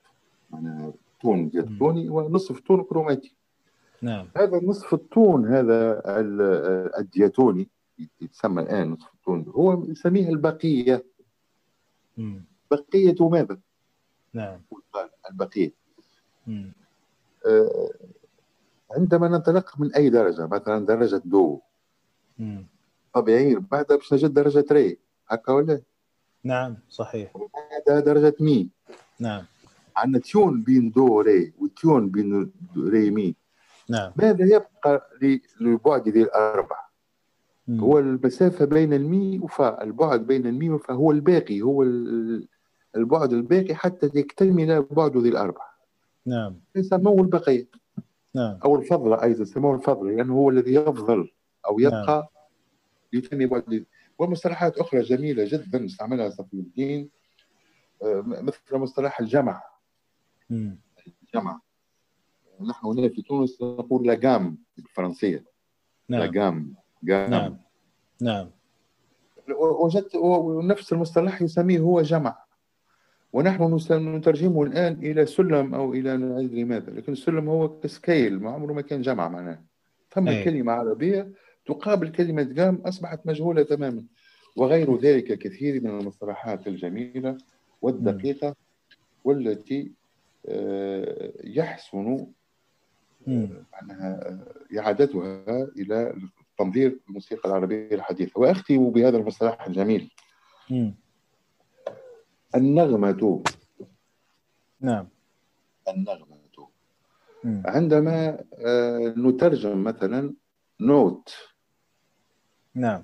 ton دياتوني ونصف ton كروماتي. نعم. هذا نصف ال ton هذا الدياتوني يتسمى الآن نصف ال ton هو يسميه البقية. م. بقية ماذا؟ نعم. البقية. م. آه عندما ننطلق من أي درجة مثلا درجة دو. طبيعي بعدها باش نجد درجة ري. هكا ولا؟ نعم صحيح. بعدها درجة مي. نعم. عندنا ton بين دو ري و ton بين ري مي. نعم. ماذا يبقى للبعد ذي الأربع م. هو المسافة بين المي وفا. البعد بين المي وفا هو الباقي هو البعد الباقي حتى يكتمل بعد ذي الأربع نعم. يسموه البقية. نعم. أو الفضل أيضا يسموه الفضل لأنه يعني هو الذي يفضل أو يبقى نعم. بعد ومصطلحات أخرى جميلة جدا استعملها صفي الدين آه، مثل مصطلح الجمع. م. الجمع. نحن هنا في تونس نقول لاجام بالفرنسية. نعم. لاجام جام. نعم. نعم. وجدت ونفس المصطلح يسميه هو جمع. ونحن نترجمه الآن إلى سلم أو إلى لا أدري ماذا لكن السلم هو كسكيل ما عمره ما كان جمع معناه. ثم أي. كلمة عربية تقابل كلمة جام أصبحت مجهولة تماما. وغير ذلك كثير من المصطلحات الجميلة والدقيقة والتي آه، يحسن معناها إعادتها إلى تنظير الموسيقى العربية الحديثة. وأختم بهذا المصطلح الجميل. م. النغمة. نعم. النغمة. م. عندما آه، نترجم مثلا نوت. نعم.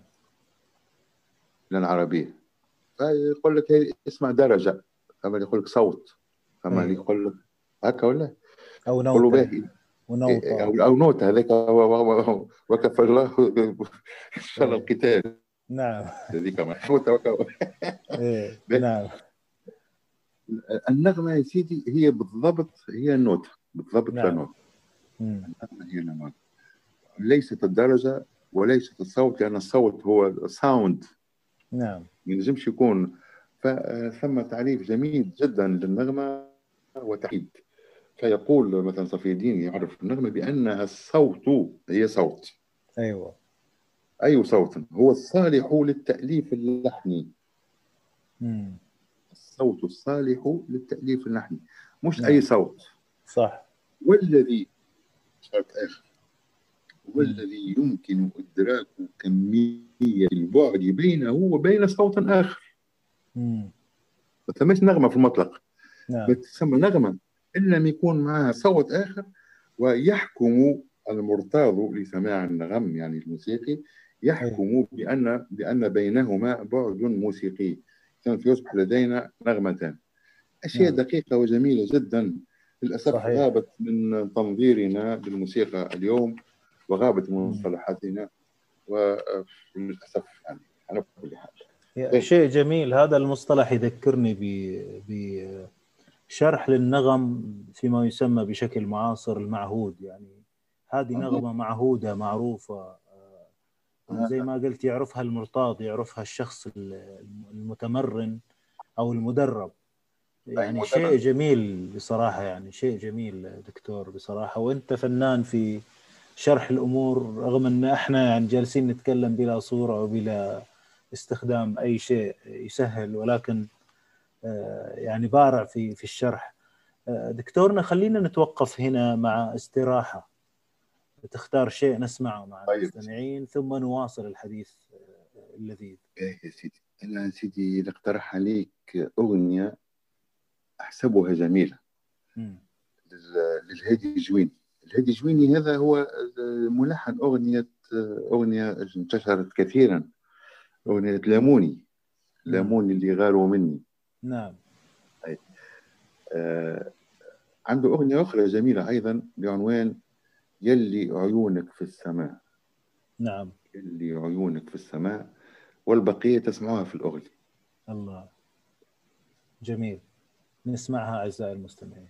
للعربية. فيقول لك اسمها درجة. فما يقول لك صوت. أي. يقول لك هكا ولا؟ نوتة. باهي ونوطة أو أو note هذاك وكفى الله. إن شاء الله القتال. نعم. هذيك إيه. (laughs) ب- نعم. النغمة يا سيدي هي بالضبط هي ال note بالضبط نعم. ال note م. النغمة هي ال note ليست الدرجة وليست الصوت لأن الصوت هو ساوند نعم. ما ينجمش يكون. فثم تعريف جميل جدا للنغمة وتحديد فيقول مثلا صفي الدين يعرف النغمة بأنها الصوت هي صوت. أيوه. أي صوت؟ هو الصالح للتأليف اللحني. م. الصوت الصالح للتأليف اللحني مش نعم. أي صوت. صح. والذي شرط آخر والذي يمكن إدراك كمية البعد بينه وبين صوت آخر. ما ثماش نغمة في المطلق. نعم. تسمى نغمة إن لم يكون معها صوت آخر ويحكم المرتاض لسماع النغم يعني الموسيقي يحكم بأن بأن بينهما بعد موسيقي. فيصبح لدينا نغمتان. أشياء نعم. دقيقة وجميلة جدا. للأسف صحيح. غابت من تنظيرنا للموسيقى اليوم وغابت من مصطلحاتنا وللاسف يعني على كل حال. شيء جميل. هذا المصطلح يذكرني بشرح للنغم فيما يسمى بشكل معاصر المعهود. يعني هذه نغمة معهودة معروفة آه، زي ما قلت يعرفها المرتاض يعرفها الشخص المتمرن أو المدرب. يعني شيء جميل بصراحة يعني شيء جميل دكتور بصراحة. وأنت فنان في شرح الأمور رغم إن إحنا يعني جالسين نتكلم بلا صورة وبلا استخدام أي شيء يسهل ولكن آه، يعني بارع في في الشرح. آه، دكتورنا خلينا نتوقف هنا مع استراحة. تختار شيء نسمعه مع طيب. المستمعين ثم نواصل الحديث آه، اللذيذ. إيه يا سيدي. أنا سيدي نقترح عليك أغنية أحسبها جميلة. للهادي جويني. الهادي جويني هذا هو ملحن أغنية أغنية انتشرت كثيرا. أغنية لاموني. لاموني اللي غاروا مني. نعم. طيب. آه عنده أغنية أخرى جميلة أيضا بعنوان يلي عيونك في السماء. نعم. يلي عيونك في السماء والبقية تسمعها في الأغنية. الله. جميل. نسمعها أعزائي المستمعين.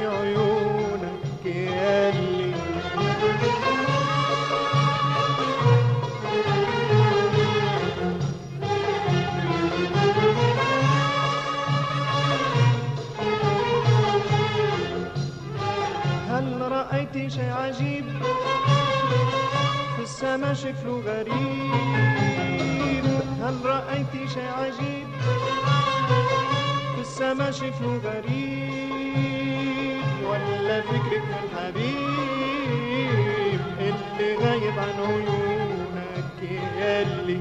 عجيب. في السما شكله غريب. هل رأيت شيء عجيب؟ في السما شكله غريب. ولا فكرك من حبيب اللي غايب عن عيونك. ياللي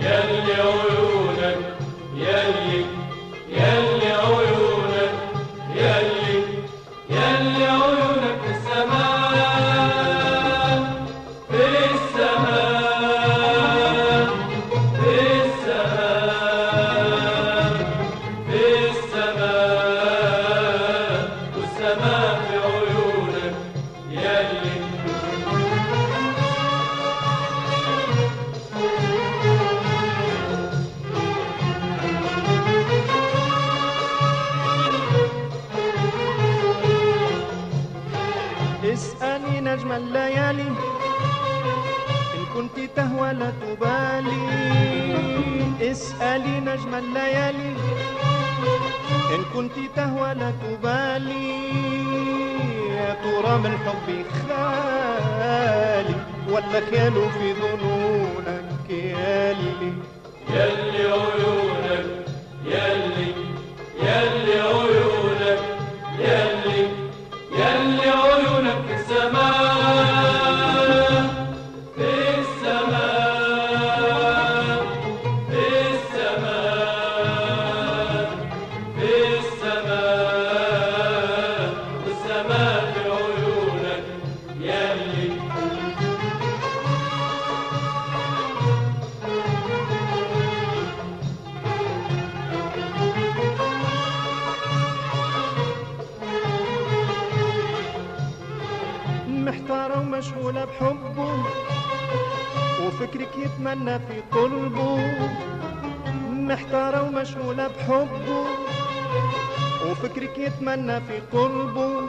ياللي عيونك ياللي الليالي. إن كنت تهوى لا تبالي. يا ترى من حبي خالي ولا خيال في ظنونك يالي يالي عيوني قربه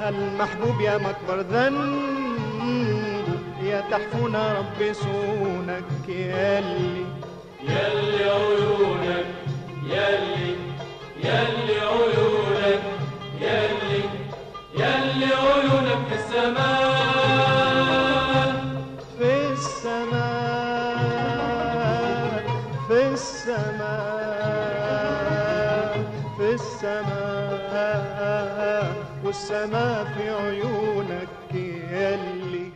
هالمحبوب يا مكبر ذنب؟ الدنيا تحفونا رب صونك ياللي يلي عيونك يلي يلي عيونك يلي يلي عيونك في السماء. والسماء في عيونك ياللي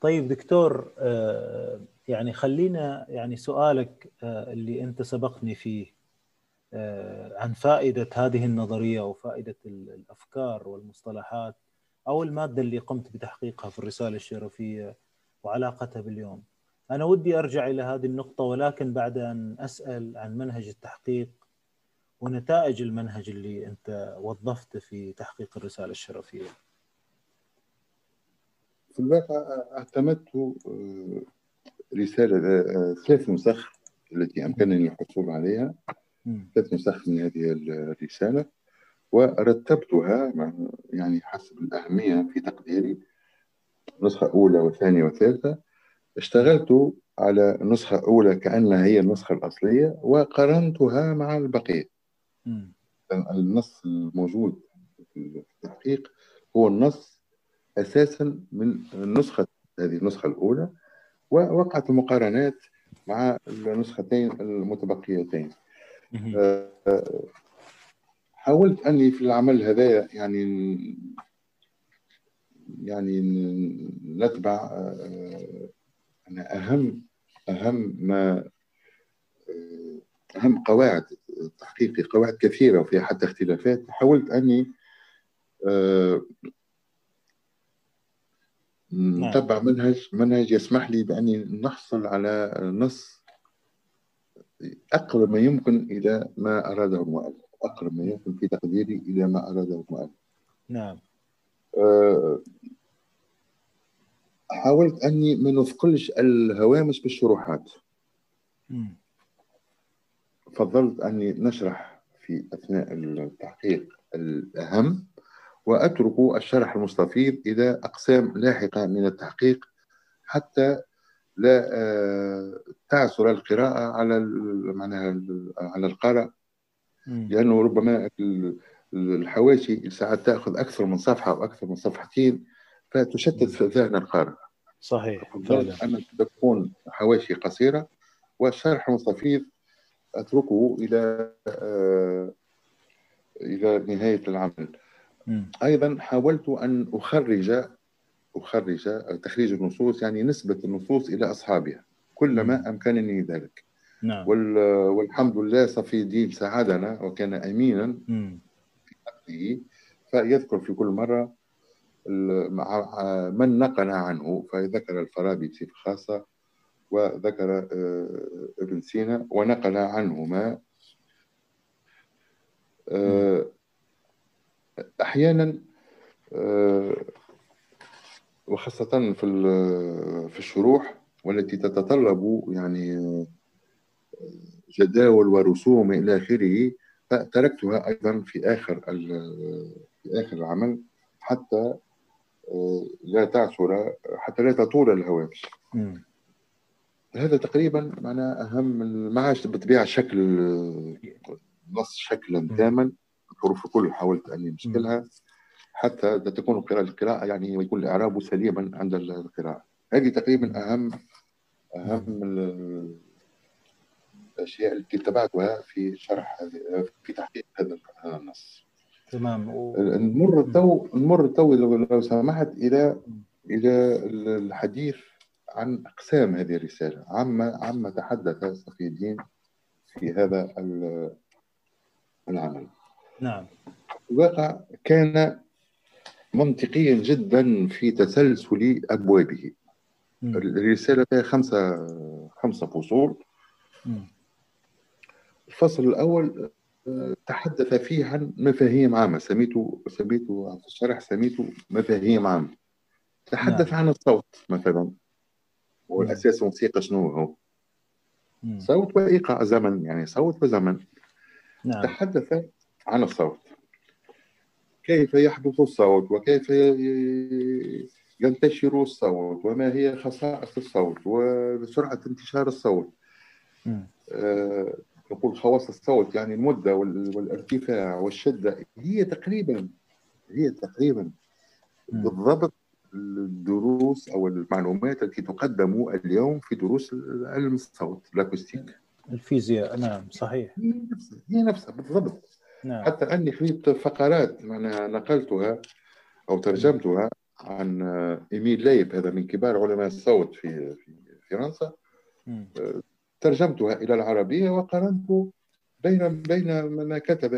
طيب دكتور آه، يعني خلينا يعني سؤالك آه، اللي انت سبقتني فيه آه، عن فائدة هذه النظرية وفائده ال- الأفكار والمصطلحات أو المادة اللي قمت بتحقيقها في الرسالة الشرفية وعلاقتها باليوم. أنا ودي أرجع إلى هذه النقطة ولكن بعد أن أسأل عن منهج التحقيق ونتائج المنهج اللي أنت وظفته في تحقيق الرسالة الشرفية. في الواقع أعتمدت آه، رسالة آه، ثلاث نسخ التي أمكنني الحصول عليها. ثلاث نسخ من هذه الرسالة ورتبتها يعني حسب الأهمية في تقديري نسخة أولى وثانية وثالثة اشتغلت على نسخة أولى كأنها هي النسخة الأصلية وقارنتها مع البقية مم. النص الموجود في التحقيق هو النص أساسا من النسخة هذه النسخة الأولى ووقعت المقارنات مع النسختين المتبقيتين. آه، حاولت أني في العمل هذا يعني يعني نتبع آه، أنا أهم أهم ما آه، أهم قواعد التحقيق قواعد كثيرة وفيها حتى اختلافات. حاولت أني آه، نتبع منهج منهج يسمح لي بأني نحصل على نص أقرب ما يمكن إلى ما أراده المؤلف أقرب ما يمكن في تقديري إلى ما أراده المؤلف. نعم. أه، حاولت أني ما نثقلش الهوامش بالشروحات. مم. فضلت أني نشرح في أثناء التحقيق الأهم وأترك الشرح المستفيض إلى أقسام لاحقة من التحقيق حتى لا آه، تعثر القراءة على معناها على القارئ. مم. لأنه ربما ال- الحواشي ساعات تأخذ أكثر من صفحة أو أكثر من صفحتين فتشتت في ذهن القارئ. صحيح فعلا. فضلت أن تكون حواشي قصيرة والشرح المستفيض أتركه إلى آه، إلى نهاية العمل. أيضا حاولت أن أخرج أخرج تخريج النصوص يعني نسبة النصوص إلى أصحابها كلما أمكنني ذلك. نعم. وال- والحمد لله صفي الدين ساعدنا وكان امينا مم. به فيذكر في كل مع من نقل عنه فذكر الفارابي بصفة خاصة وذكر آه، ابن سينا ونقل عنهما آه، أحيانا آه، وخاصة في في الشروح والتي تتطلب يعني جداول ورسوم إلى آخره فتركتها أيضا في آخر في آخر العمل حتى لا تعثر حتى لا تطول الهوامش. هذا تقريبا معناه أهم ما عادش بالطبيعة شكل النص شكلا تاما الحروف الكل حاولت أني نشكلها. حتى تكون القراءة القراءة يعني ويكون الإعراب سليما عند القراءة. هذه تقريبا أهم أهم ال- الأشياء التي اتبعتها في شرح في تحقيق هذا النص. تمام. و... نمر التو نمر لو لو سمحت إلى إلى الحديث عن أقسام هذه الرسالة. عما عما تحدث صفي الدين في هذا ال- العمل. نعم. الواقع كان منطقيا جدا في تسلسل أبوابه. مم. الرسالة فيها خمسة خمسة فصول. مم. الفصل الأول تحدث فيه عن مفاهيم عامة. سميته سميته في الشرح سميته مفاهيم عامة. تحدث عن الصوت مثلا. هو. الأساس الموسيقى شنو هو؟ مم. صوت وإيقاع زمن يعني صوت وزمن. نعم. تحدث عن الصوت. كيف يحدث الصوت؟ وكيف ينتشر الصوت؟ وما هي خصائص الصوت؟ وسرعة انتشار الصوت. آه، نقول خواص الصوت يعني المدة وال- والارتفاع والشدة. هي تقريبا هي تقريبا. بالضبط الدروس أو المعلومات التي تقدم اليوم في دروس علم الصوت ال acoustique. الفيزياء نعم صحيح. هي نفسها هي نفسها بالضبط. نعم. حتى أني خليت فقرات معناها نقلتها أو ترجمتها عن آه، إيميل لايب هذا من كبار علماء الصوت في في فرنسا. مم. ترجمتها إلى العربية وقارنت بين بين ما كتب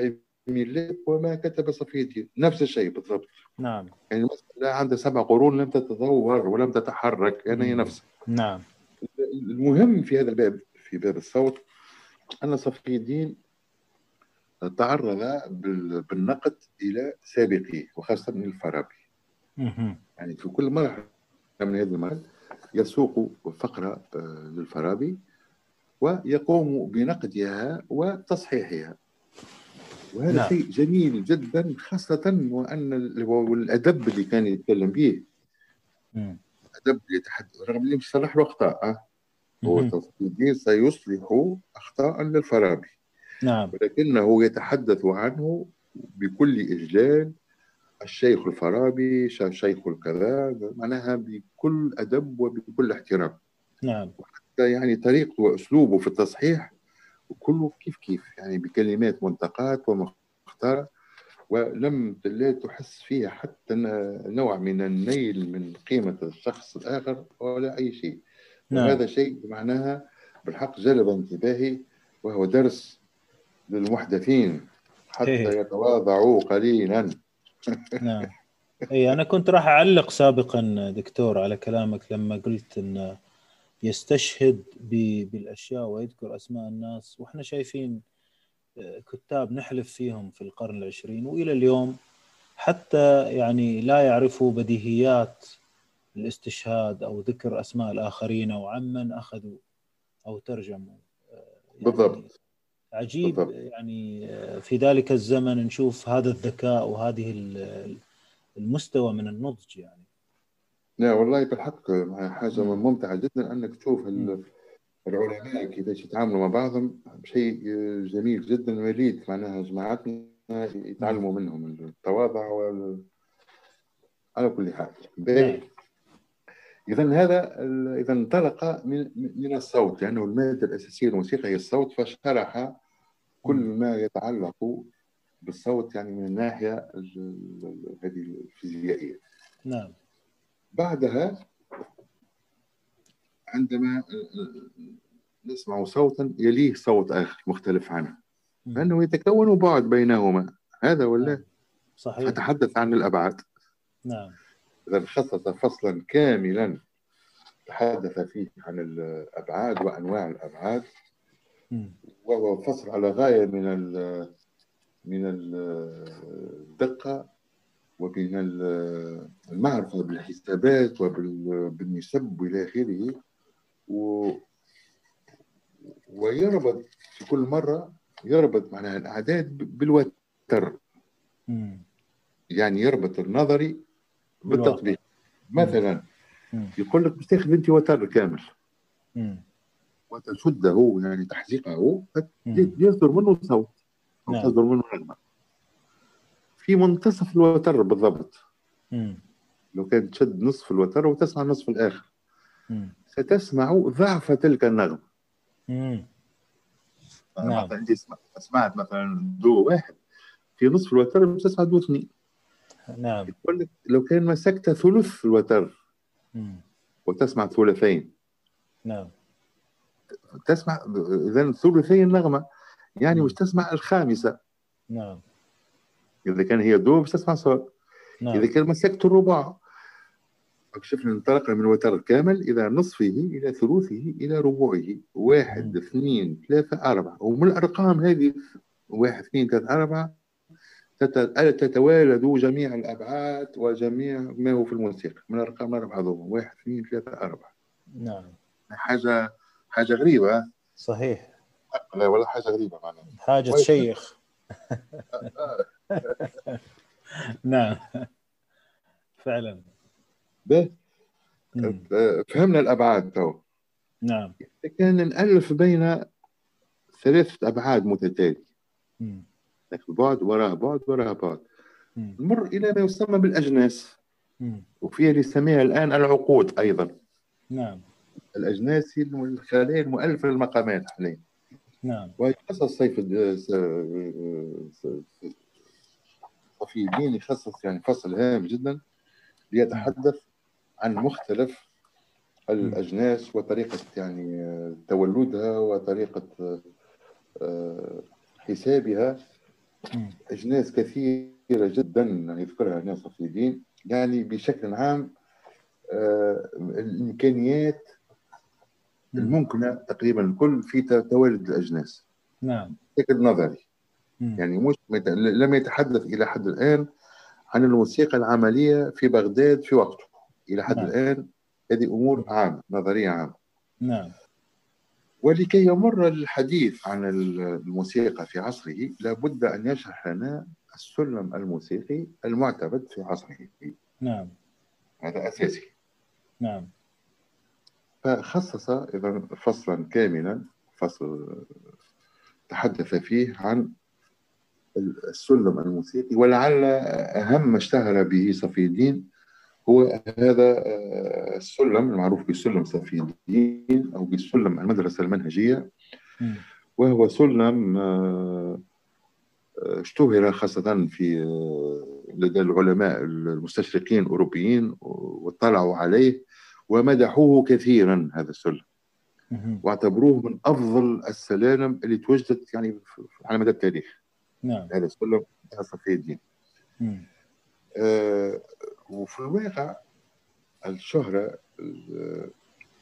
لايب وما كتب صفي الدين نفس الشيء بالضبط. نعم. يعني المسألة عندها سبع قرون لم تتطور ولم تتحرك. يعني هي نفسها نعم. المهم في هذا الباب في باب الصوت أن صفي الدين تعرض بال- بالنقد إلى سابقيه وخاصة من الفارابي. يعني في كل مرحلة من هذه المراحل يسوق فقرة آه، للفارابي ويقوم بنقدها وتصحيحها. وهذا نعم. شيء جميل جدا خاصة وأن ال- والأدب اللي كان يتكلم به. مم. أدب يتحدث رغم اللي مش صلح له أخطاء آه. هو الدين سيصلح أخطاء للفارابي نعم. ولكنه يتحدث عنه بكل إجلال. الشيخ الفارابي شيخ الكذا معناها بكل أدب وبكل احترام. نعم. يعني طريقته وأسلوبه في التصحيح كله كيف كيف يعني بكلمات منتقاة ومختارة ولم لا تحس فيها حتى نوع من النيل من قيمة الشخص الآخر ولا أي شيء نعم. وهذا شيء معناها بالحق جلب انتباهي وهو درس للمحدثين حتى إيه. يتواضعوا قليلا (laughs) نعم اي أنا كنت راح أعلق سابقا دكتور على كلامك لما قلت إن يستشهد بالأشياء ويذكر أسماء الناس. وإحنا شايفين آه، كتاب نحلف فيهم في القرن العشرين وإلى اليوم حتى يعني لا يعرفوا بديهيات الاستشهاد أو ذكر أسماء الآخرين أو عمن أخذوا أو ترجموا. آه، يعني بالضبط. عجيب بالضبط. يعني في ذلك الزمن نشوف هذا الذكاء وهذه ال- المستوى من النضج يعني. لا والله بالحق حاجة مم. ممتعة جدا أنك تشوف ال-. العلماء كيفاش يتعاملوا مع بعضهم شيء جميل جدا وليد. معناها جماعتنا يتعلموا منهم التواضع وال... على كل حال. نعم. إذا هذا إذا انطلق من من الصوت لأنه المادة الأساسية للموسيقى هي الصوت فشرح كل ما يتعلق بالصوت يعني من الناحية ال- ال- هذه الفيزيائية. نعم. بعدها عندما نسمع صوتا يليه صوت آخر مختلف عنه. لأنه يتكون بعد بينهما هذا ولا نعم. صحيح أتحدث عن الأبعاد نعم إذا خصص فصلا كاملا تحدث فيه عن الأبعاد وأنواع الأبعاد. وهو فصل على غاية من ال من الدقة ال- المعرفة بالحسابات وبالنسب وإلى آخره و ويربط في كل مرة يربط معناها الأعداد بالوتر مم. يعني يربط النظري. بالتطبيق مثلا مم. يقول لك باش تاخذ أنت وتر كامل مم. وتشده يعني تحزيقه. يصدر منه صوت أو نعم. تصدر منه نغمة في منتصف الوتر بالضبط مم. لو كان تشد نصف الوتر وتسمع النصف الآخر مم. ستسمع ضعف تلك مم. أنا نعم. عندي سمعت, مثلا دو واحد في نصف الوتر بس تسمع دو اثنين نعم يقول لك لو كان مسكت ثلث الوتر مم. وتسمع ثلثين نعم تسمع اذا ثلثي النغمة يعني. مش تسمع الخامسة نعم إذا كان هي دو مش تسمع صوت إذا نعم كان مسكت الربع شفنا انطلقنا من الوتر الكامل إلى نصفه إلى ثلثه إلى ربعه. واحد مم. اثنين ثلاثة أربعة. ومن الأرقام هذه واحد اثنين ثلاثة أربعة تت- تتوالد جميع الأبعاد وجميع ما هو في الموسيقى. من الأرقام الأربعة هذوما. واحد اثنين ثلاثة أربعة. نعم. حاجة حاجة غريبة صحيح. لا ولا حاجة غريبة معناها. حاجة كويس. تشيخ (laughs) نعم. فعلا. به. فهمنا الأبعاد تو نعم. كان نالف بين ثلاثة أبعاد متتالية. بعد وراء بعد وراء بعد. نمر إلى ما يسمى بالأجناس. وفيها اللي يسميها الآن العقود أيضا. نعم. الأجناس الخلايا المؤلفه للمقامات حاليا. نعم. وهي قصص سيف صفي الدين يخصص يعني فصل هام جدا ليتحدث عن مختلف الأجناس وطريقة يعني تولدها وطريقة آه، حسابها. أجناس كثيرة جدا يذكرها الناس صفي الدين يعني بشكل عام آه، الإمكانيات مم. الممكنة تقريبا الكل في تولد الأجناس نعم بشكل نظري. يعني مش لم يتحدث إلى حد الآن عن الموسيقى العملية في بغداد في وقته. إلى حد نعم. الآن هذه أمور عامة نظرية عامة. نعم. ولكي يمر الحديث عن الموسيقى في عصره لابد أن يشرح لنا السلم الموسيقي المعتمد في عصره. نعم. هذا أساسي. نعم. فخصص إذا فصلا كاملا فصل تحدث فيه عن السلم الموسيقي ولعل أهم ما اشتهر به صفي الدين هو هذا آه، السلم المعروف بسلم صفي الدين أو بسلم المدرسة المنهجية. وهو سلم آه، آه، اشتهر خاصة في لدى العلماء المستشرقين الأوروبيين واطلعوا عليه ومدحوه كثيرا هذا السلم. واعتبروه من أفضل السلالم اللي توجدت يعني على مدى التاريخ نعم. هذا بتاع صفي الدين. آه، وفي الواقع الشهرة ال-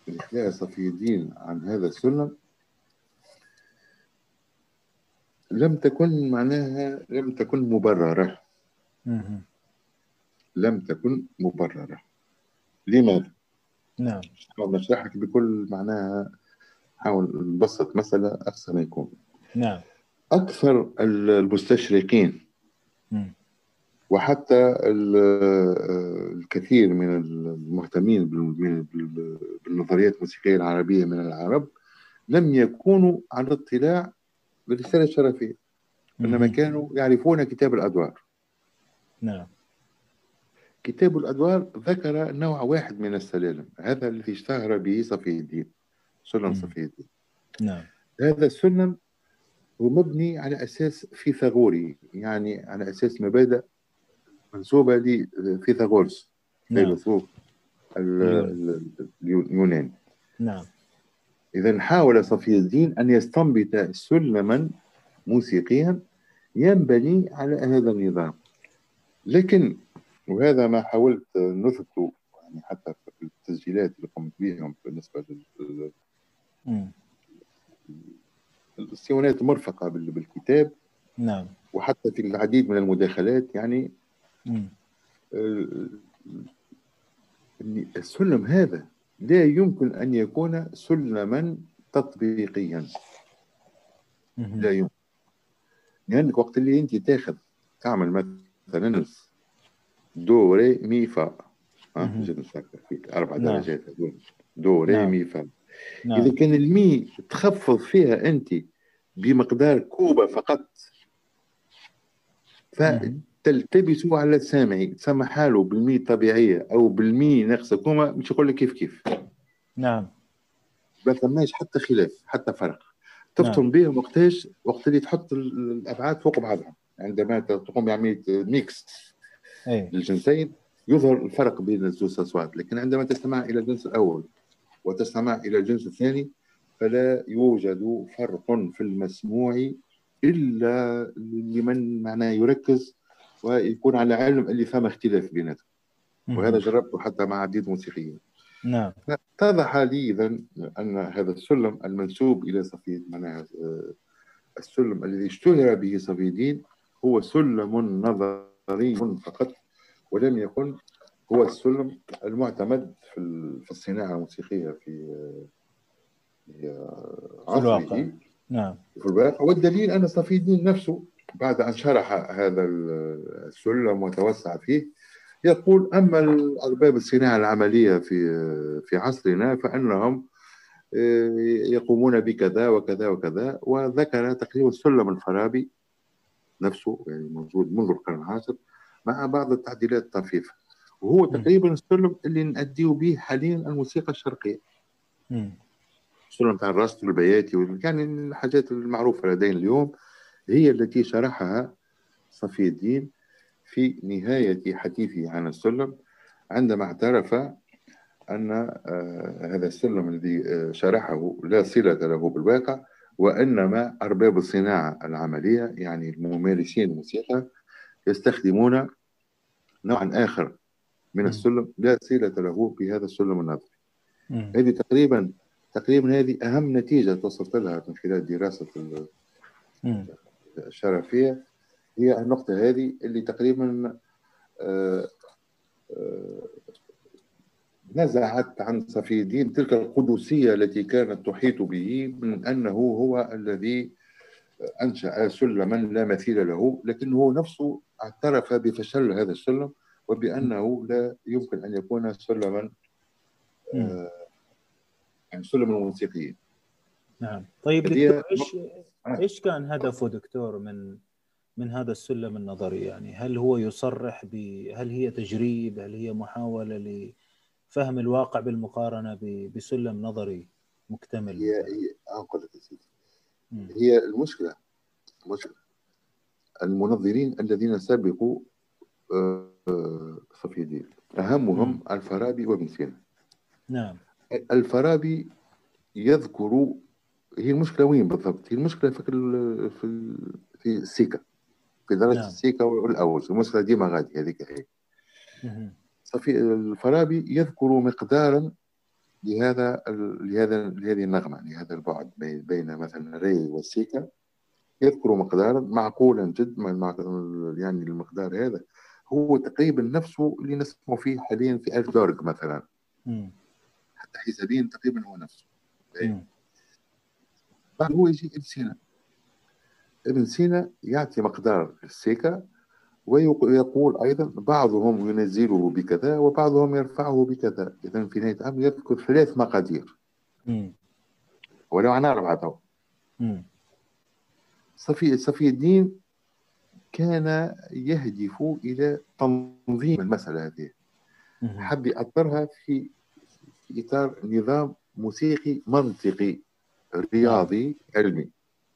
اللي خلاها صفي الدين عن هذا السلم لم تكن معناها لم تكن مبررة. مم. لم تكن مبررة. لماذا؟ نعم. حاول نشرح لك بكل معناها حاول نبسط مسألة أقصى ما يكون. نعم. أكثر المستشرقين. وحتى ال- الكثير من المهتمين بال- بال- بالنظريات الموسيقية العربية من العرب لم يكونوا على اطلاع بالرسالة الشرفية إنما مم. كانوا يعرفون كتاب الأدوار نعم كتاب الأدوار ذكر نوع واحد من السلالم هذا الذي اشتهر به صفي الدين سلم. صفي الدين نعم هذا السلم هو مبني على أساس فيثاغوري يعني على أساس مبادئ منسوبة لفيثاغورس نعم. فيلسوف ال- ال- اليوناني نعم. إذا حاول صفي الدين أن يستنبط سلما موسيقيا ينبني على هذا النظام. لكن وهذا ما حاولت نثبته يعني حتى في التسجيلات اللي قمت بهم بالنسبة لل- المرفقة بال- بالكتاب نعم وحتى في العديد من المداخلات يعني. آه، السلم هذا لا يمكن أن يكون سلما تطبيقيا مم. لا يمكن لأنك وقت اللي أنت تاخذ تعمل مثلا دو ري مي فا فيك أربع نعم. درجات دو ري نعم. مي فا إذا نعم كان المي تخفض فيها أنت بمقدار كوما فقط. فتلتبس على السامع تسمى حاله بالمي الطبيعية أو بالمي ناقصة كوما مش يقول لك كيف كيف. نعم. ما ثماش حتى خلاف حتى فرق. تفطن به وقتاش وقت اللي تحط ال- الأبعاد فوق بعضها عندما تقوم بعملية ميكس اي للجنسين يظهر الفرق بين الزوج الأصوات. لكن عندما تستمع إلى الجنس الأول وتستمع إلى الجنس الثاني فلا يوجد فرق في المسموع إلا لمن معناه يركز ويكون على علم اللي فما اختلاف بيناتهم. وهذا جربته حتى مع عديد الموسيقيين نعم. اتضح لي اذا أن هذا السلم المنسوب إلى صفي معناها آه، السلم الذي اشتهر به صفي الدين هو سلم نظري فقط ولم يكن هو السلم المعتمد في في الصناعة الموسيقية في في الواقع. عصره. نعم. في الواقع. والدليل أن صفي الدين نفسه بعد أن شرح هذا ال- السلم وتوسع فيه يقول أما الأرباب الصناعة العملية في في عصرنا فإنهم آه، يقومون بكذا وكذا وكذا وذكر تقريبا سلم الفارابي نفسه يعني موجود منذ القرن العاشر مع بعض التعديلات الطفيفة. وهو تقريبا السلم اللي نأديه به حاليا الموسيقى الشرقية مم. السلم تاع الرصد والبياتي وال- يعني الحاجات المعروفة لدينا اليوم هي التي شرحها صفي الدين في نهاية حديثه عن السلم عندما اعترف أن آه، هذا السلم الذي آه، شرحه لا صلة له بالواقع وإنما أرباب الصناعة العملية يعني الممارسين الموسيقى يستخدمون نوعا آخر من. السلم لا صلة له بهذا السلم النظري. هذه تقريبا تقريبا هذه أهم نتيجة توصلت لها من خلال دراسة ال- مم. الشرفية هي النقطة هذه اللي تقريبا آه، آه، نزعت عن صفي الدين تلك القدسية التي كانت تحيط به من أنه هو الذي أنشأ سلما لا مثيل له لكنه نفسه اعترف بفشل هذا السلم وبأنه لا يمكن أن يكون سلما. آه، يعني سلم الموسيقيين. نعم. طيب دكتور إيش آه. إيش كان هدفه دكتور من من هذا السلم النظري؟ يعني هل هو يصرح ب هل هي تجريب؟ هل هي محاولة لفهم الواقع بالمقارنة ب- بسلم نظري مكتمل؟ هي هي لك يا سيدي. مم. هي المشكلة المشكلة. المنظرين الذين سبقوا آه، آه، صفي الدين أهمهم. الفارابي وابن سينا نعم الفارابي يذكر هي المشكلة وين بالضبط؟ هي المشكلة في ال- في ال- في السيكا في درجة نعم. السيكا والأول المشكلة ديما غادي هذيك هي. صفي الفارابي يذكر مقدارا لهذا لهذا لهذه النغمة لهذا البعد بين مثلا الري والسيكا يذكر مقدارا معقولا جدا يعني المقدار هذا هو تقريبا نفسه اللي نسمع فيه حاليا في دورج مثلا مم. حتى حسابيا تقريبا هو نفسه. بعد هو يجي ابن سينا ابن سينا يعطي مقدار السيكا ويقول أيضا بعضهم ينزله بكذا وبعضهم يرفعه بكذا إذا في نهاية الأمر يذكر ثلاث مقادير مم. ولو عن أربعة. صفي صفي الدين كان يهدف إلى تنظيم المسألة هذه. حب يأثرها في إطار نظام موسيقي منطقي رياضي علمي.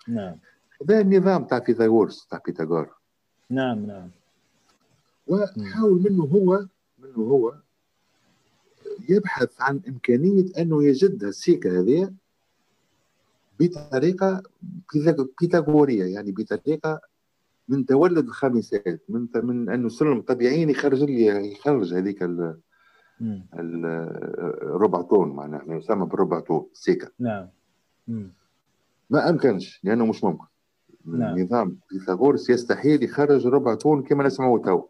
نعم. هذا النظام تاع فيثاغورس تاع بيثاغور. نعم نعم. وحاول منه هو منه هو يبحث عن إمكانية أنه يجد السيكة هذه بطريقة بيثاغ- بيثاغورية يعني بطريقة من تولد الخامسات من من أنه سلم طبيعي يخرج لي يخرج هذيك ال- الربع طون معناها ما يسمى بالربع طون سيكا. نعم. ما أمكنش لأنه مش ممكن. نعم. نظام فيثاغورس يستحيل يخرج ربع ton كما نسمعه تو.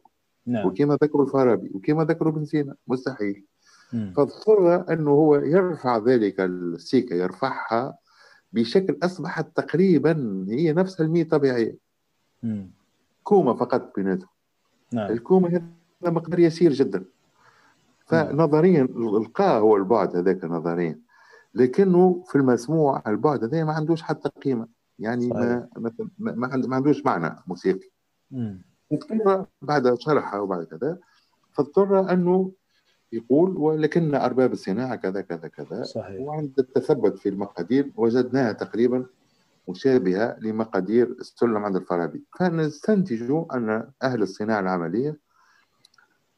نعم. وكما ذكروا الفارابي وكما ذكروا ابن سينا. مستحيل. فاضطر أنه هو يرفع ذلك السيكا يرفعها بشكل أصبحت تقريبا هي نفسها المي الطبيعية مم. كومه فقط بيناتهم. نعم. الكومه هذا مقدار يسير جدا. فنظريا القاء هو البعد هذاك نظريا. لكنه في المسموع البعد هذا ما عندوش حتى قيمة. يعني ما ما, ما, ما عندوش معنى موسيقي. اضطر بعد شرحه وبعد كذا فاضطر أنه يقول ولكن أرباب الصناعة كذا كذا كذا. صحيح. وعند التثبت في المقادير وجدناها تقريبا مشابهة لمقادير السلم عند الفارابي. فنستنتج أن أهل الصناعة العملية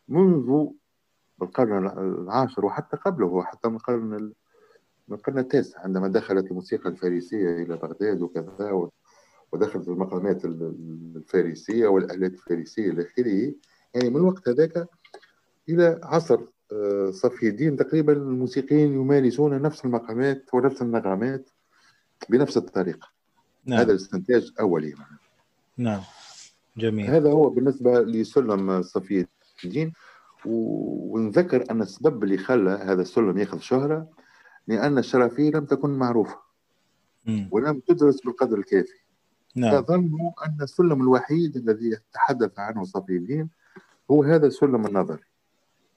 منذ القرن العاشر وحتى قبله وحتى من القرن ال- من القرن التاسع عندما دخلت الموسيقى الفارسية إلى بغداد وكذا ودخلت المقامات ال- ال- الفارسية والآلات الفارسية إلى آخره. يعني من الوقت هذاك إلى عصر آه، صفي الدين تقريبا الموسيقيين يمارسون نفس المقامات ونفس النغمات. بنفس الطريقة. نعم. هذا الاستنتاج اولي نعم. جميل. هذا هو بالنسبة لسلم صفي الدين ونذكر أن السبب اللي خلى هذا السلم يأخذ شهرة لأن الشرفيه لم تكن معروفة. ولم تدرس بالقدر الكافي. نعم. فظنوا أن السلم الوحيد الذي يتحدث عنه صفي الدين هو هذا السلم النظري.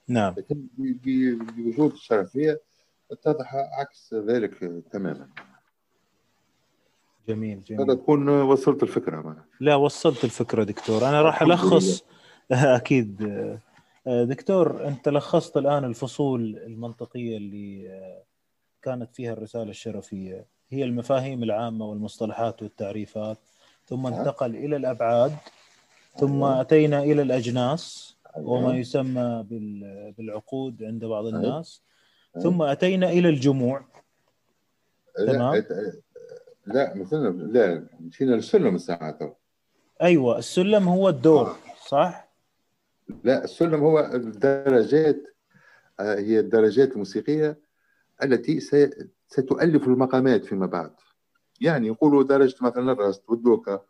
نعم. لكن بوجود الشرفية اتضح عكس ذلك تماما. جميل هذا جميل تكون وصلت الفكرة معنا. لا وصلت الفكرة دكتور أنا راح الحمد ألخص (laughs) أكيد آه، دكتور أنت لخصت الآن الفصول المنطقية اللي آه، كانت فيها الرسالة الشرفية هي المفاهيم العامة والمصطلحات والتعريفات ثم نعم. انتقل إلى الأبعاد ثم أيوة. أتينا إلى الأجناس أيوة. وما يسمى بال- بالعقود عند بعض أيوة. الناس. ثم أتينا إلى الجموع تمام. لا أت- لا مشينا للسلم الساعة تو أيوة السلم هو الدور صح؟ لا السلم هو الدرجات آه، هي الدرجات الموسيقية التي ستؤلف المقامات فيما بعد. يعني يقولوا درجة مثلا الرست والدوكا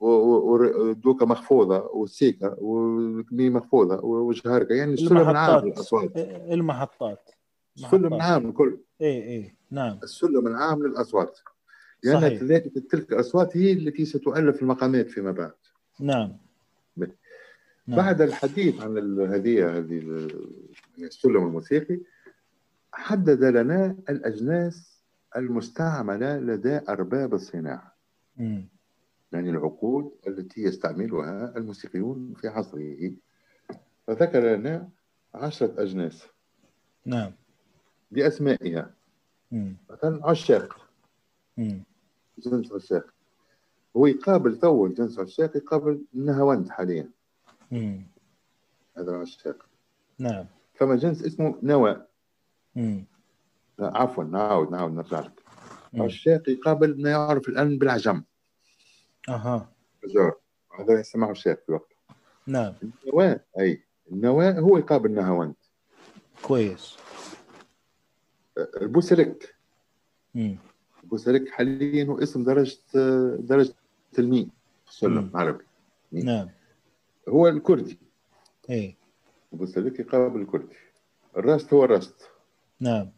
والدوكا مخفوضة والسيكا والكمي مخفوضة والجهركة يعني السلم العام المحطات. للأصوات المحطات. السلم. العام الكل إيه إيه نعم. السلم العام للأصوات. لأن صحيح. ذلك تلك الأصوات هي التي ستؤلف المقامات فيما بعد نعم ب- نعم. بعد الحديث عن هذه هذه ال- السلم الموسيقي حدد لنا الأجناس المستعملة لدى أرباب الصناعة مم. يعني العقود التي يستعملها الموسيقيون في عصره فذكر لنا عشرة أجناس نعم بأسمائها. مثلا عشاق. جنس عشاق. هو يقابل تو الجنس عشاق يقابل النهاوند حاليا. مم. هذا عشاق نعم. فما جنس اسمه نوى. لا عفوا نعاود نعاود نرجع لك. عشاق يقابل ما يعرف الآن بالعجم. أها. هذا يسمى عشاق في وقته نعم. النواة أي. النواة هو يقابل نهاوند كويس. البوسلك. البوسلك حاليا هو اسم درجة درجة المي في السلم. العربي نعم. هو الكردي. إيه. البوسلك يقابل الكردي. الراست هو الراست. نعم.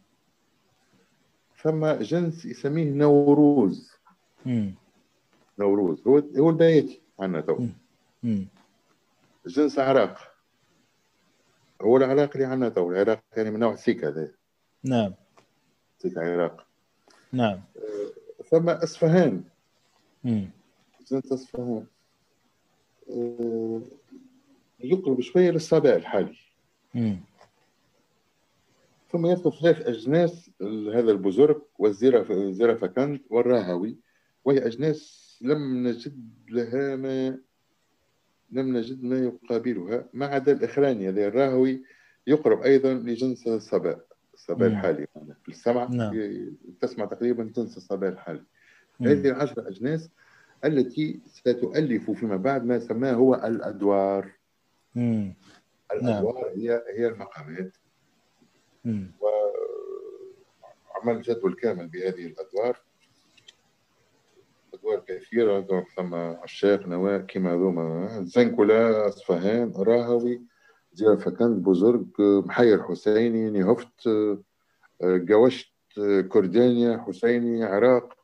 ثم جنس يسميه نوروز. مم. نوروز. هو هو البياتي عندنا تو. جنس عراق. هو العراق اللي عندنا تو. العراق يعني من نوع سيكا هذا. نعم. سيكا عراق. نعم. ثم اصفهان. جنس اصفهان آه، يقرب شوية للصبا الحالي. مم. ثم يدخل ثلاث أجناس هذا البزرق والزرافكند والراهوي. وهي أجناس لم نجد لها ما لم نجد ما يقابلها. ما عدا الإخراني هذا الراهوي يقرب أيضا لجنس الصباء الصباء مم. الحالي يعني في السمع نعم. تسمع تقريبا جنس الصباء الحالي. هذه العشرة أجناس التي ستؤلف فيما بعد ما سماه هو الأدوار مم. الأدوار هي هي المقامات مم. وعمل جدول كامل بهذه الأدوار أدوار كثيرة ثم عشاق نواة كما هذوما زنكولا أصفهان راهوي زيرفكند بوزرج محير حسيني نهفت جوشت كردانيا حسيني عراق.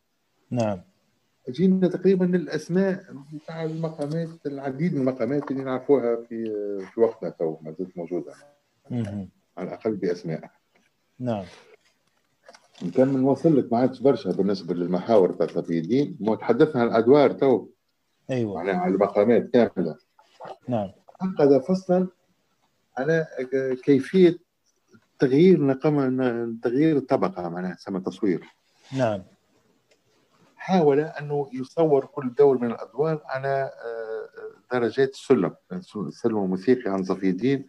نعم. جينا تقريبا للاسماء بتاع المقامات العديد من المقامات اللي نعرفوها في في وقتنا تو ما زالت موجودة. مم. على الأقل بأسماء. نعم. إن كان بنوصل لك ما عادش برشا بالنسبة للمحاور تاع صفي الدين ما تحدثنا عن الأدوار تو. أيوه. على المقامات كاملة. نعم. عقد فصلا على كيفية تغيير نقم تغيير الطبقة معناها سمى تصوير. نعم. حاول انه يصور كل دور من الأدوار على آه، درجات السلم. السلم الموسيقي عن صفي الدين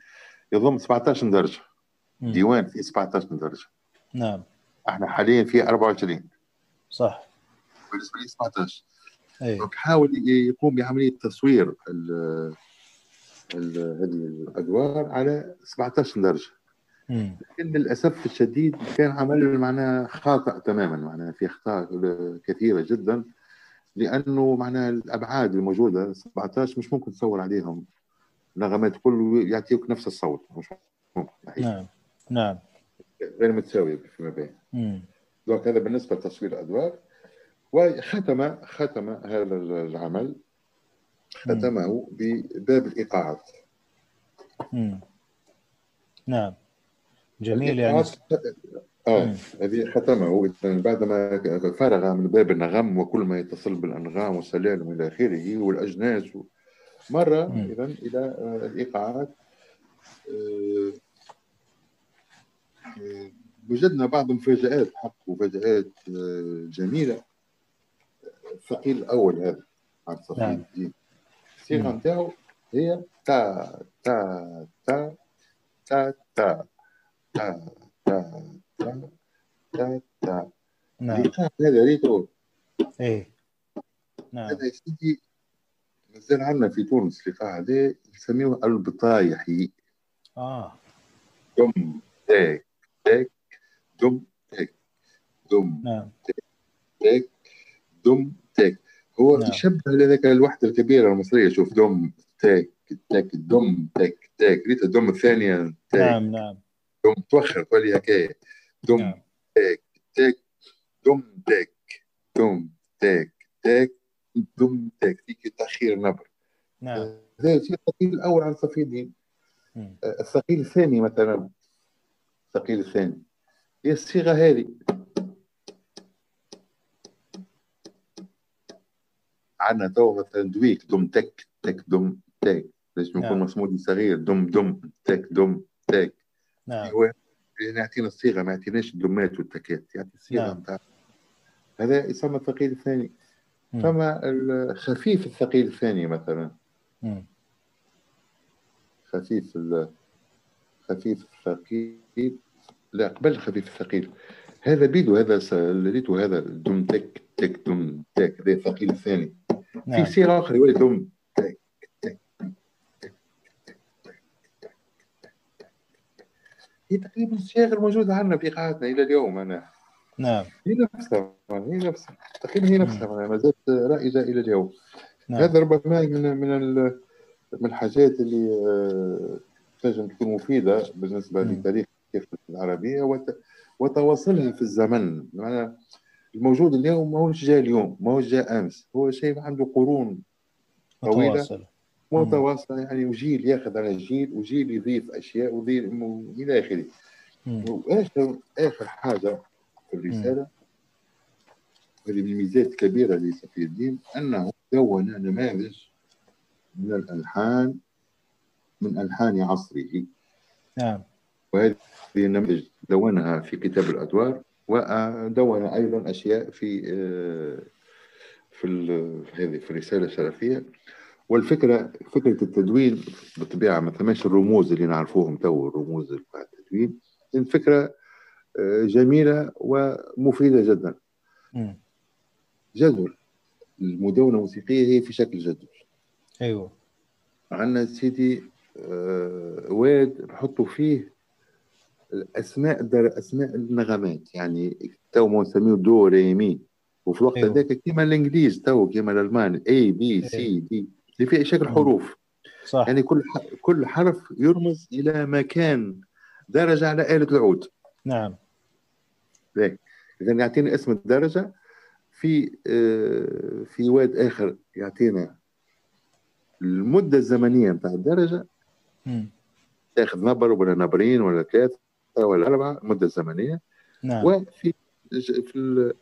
يضم 17 درجة. ديوان فيه 17 درجة. نعم. إحنا حاليا في 24 صح. بالنسبة لي 17 إيه. دونك حاول يقوم بعملية تصوير ال- هذه الأدوار على 17 درجة. لكن للأسف الشديد كان عمل معناها خاطئ تماما معناها في أخطاء كثيرة جدا لأنه معناها الأبعاد الموجودة 17 مش ممكن تصور عليهم نغمات كل يعطيوك نفس الصوت مش ممكن. نعم نعم غير متساوية فيما بين. دونك هذا بالنسبة لتصوير الأدوار وختم ختم هذا العمل ختمه بباب الإيقاعات. نعم جميل يعني آه. هذه ختمها هو إذن بعد ما فرغ من باب النغم وكل ما يتصل بالأنغام والسلالم إلى آخره والأجناس و- مر مم. اذا إلى آه، الإيقاعات آه، آه، وجدنا بعض المفاجآت حق مفاجآت جميلة الثقيل الأول هذا عن صفي نعم. الدين الصيغة مم. نتاعو هي تا تا تا تا تا تا تا تا تا تا. نعم. هذا ريتو إيه. نعم. هذا يا سيدي مازال عندنا في تونس الإيقاع هذا يسميوه البطايحي. آه. دم تاك تاك دم تاك دم نعم. تاك دم تاك هو نعم. يشبه لذاك الوحدة الكبيرة المصرية شوف دم تاك تاك دم تاك تاك. ريت الدم الثانية تاك. نعم نعم. دم توخر تولي هكايا دم نعم. تاك تاك دم تاك. دم تاك تاك دم تاك. فيك تأخير نبر. نعم. هذا الشيء الثقيل صفي الدين مم. الثقيل الثاني مثلا. الثقيل الثاني. هي الصيغة هذه. عندنا تو مثلا دويك دم تك تك. دم تاك ليش نعم. نكون مصمود صغير دم دم تك دم تاك نعم. هو يعطينا الصيغة ما يعطيناش الدمات والتكات يعطي الصيغة نعم. نتاع. هذا يسمى الثقيل الثاني. فما الخفيف الثقيل الثاني مثلا. مم. خفيف ال- خفيف الثقيل لا قبل الخفيف الثقيل هذا بيدو هذا لقيتو هذا دم تك تك دم تك. هذا الثقيل الثاني. نعم. تك تك تك هي تقريبا الصيغ الموجوده عندنا في قاعاتنا إلى اليوم أنا. نعم. هي نفسها هي نفسها. تقريبا هي نفسها معناها ما زالت رائجة إلى اليوم. نعم. هذا ربما من من من الحاجات اللي آه، تنجم تكون مفيدة بالنسبة مم. لتاريخ العربية وت- وتواصلها في الزمن. معناها الموجود اليوم ما هوش جاء اليوم ما هوش جاء أمس. هو شيء عنده قرون طويلة. متواصل متواصلة يعني وجيل ياخذ على جيل وجيل يضيف أشياء وجيل م- إلى آخره. وآخر آخر حاجة في الرسالة هذه من الميزات الكبيرة لصفي الدين أنه دون نماذج من الألحان من ألحان عصره. نعم. وهذه النماذج دونها في كتاب الأدوار. ودون أيضا أشياء في آه، في هذه في الرسالة الشرفيه والفكرة فكرة التدوين بالطبيعة ما ثماش الرموز اللي نعرفوهم تو الرموز بتاع التدوين. الفكرة آه، جميلة ومفيدة جدا. جدول المدونة الموسيقية هي في شكل جدول. أيوه. عندنا سيدي آه، واد نحطوا فيه الأسماء در أسماء النغمات يعني تو ما نسميه دو ري مي وفي الوقت أيوة. هذاك كيما الإنجليز تو كيما الالمان A B C D اللي فيه شكل. حروف. صح. يعني كل كل حرف يرمز إلى مكان درجة على آلة العود. نعم. إذا يعطينا اسم الدرجة في آه، في واد آخر يعطينا المدة الزمنية نتاع الدرجة. تاخذ نبر ولا نبرين ولا ثلاثة. ولا اربعه المده الزمنيه نعم. وفي في ال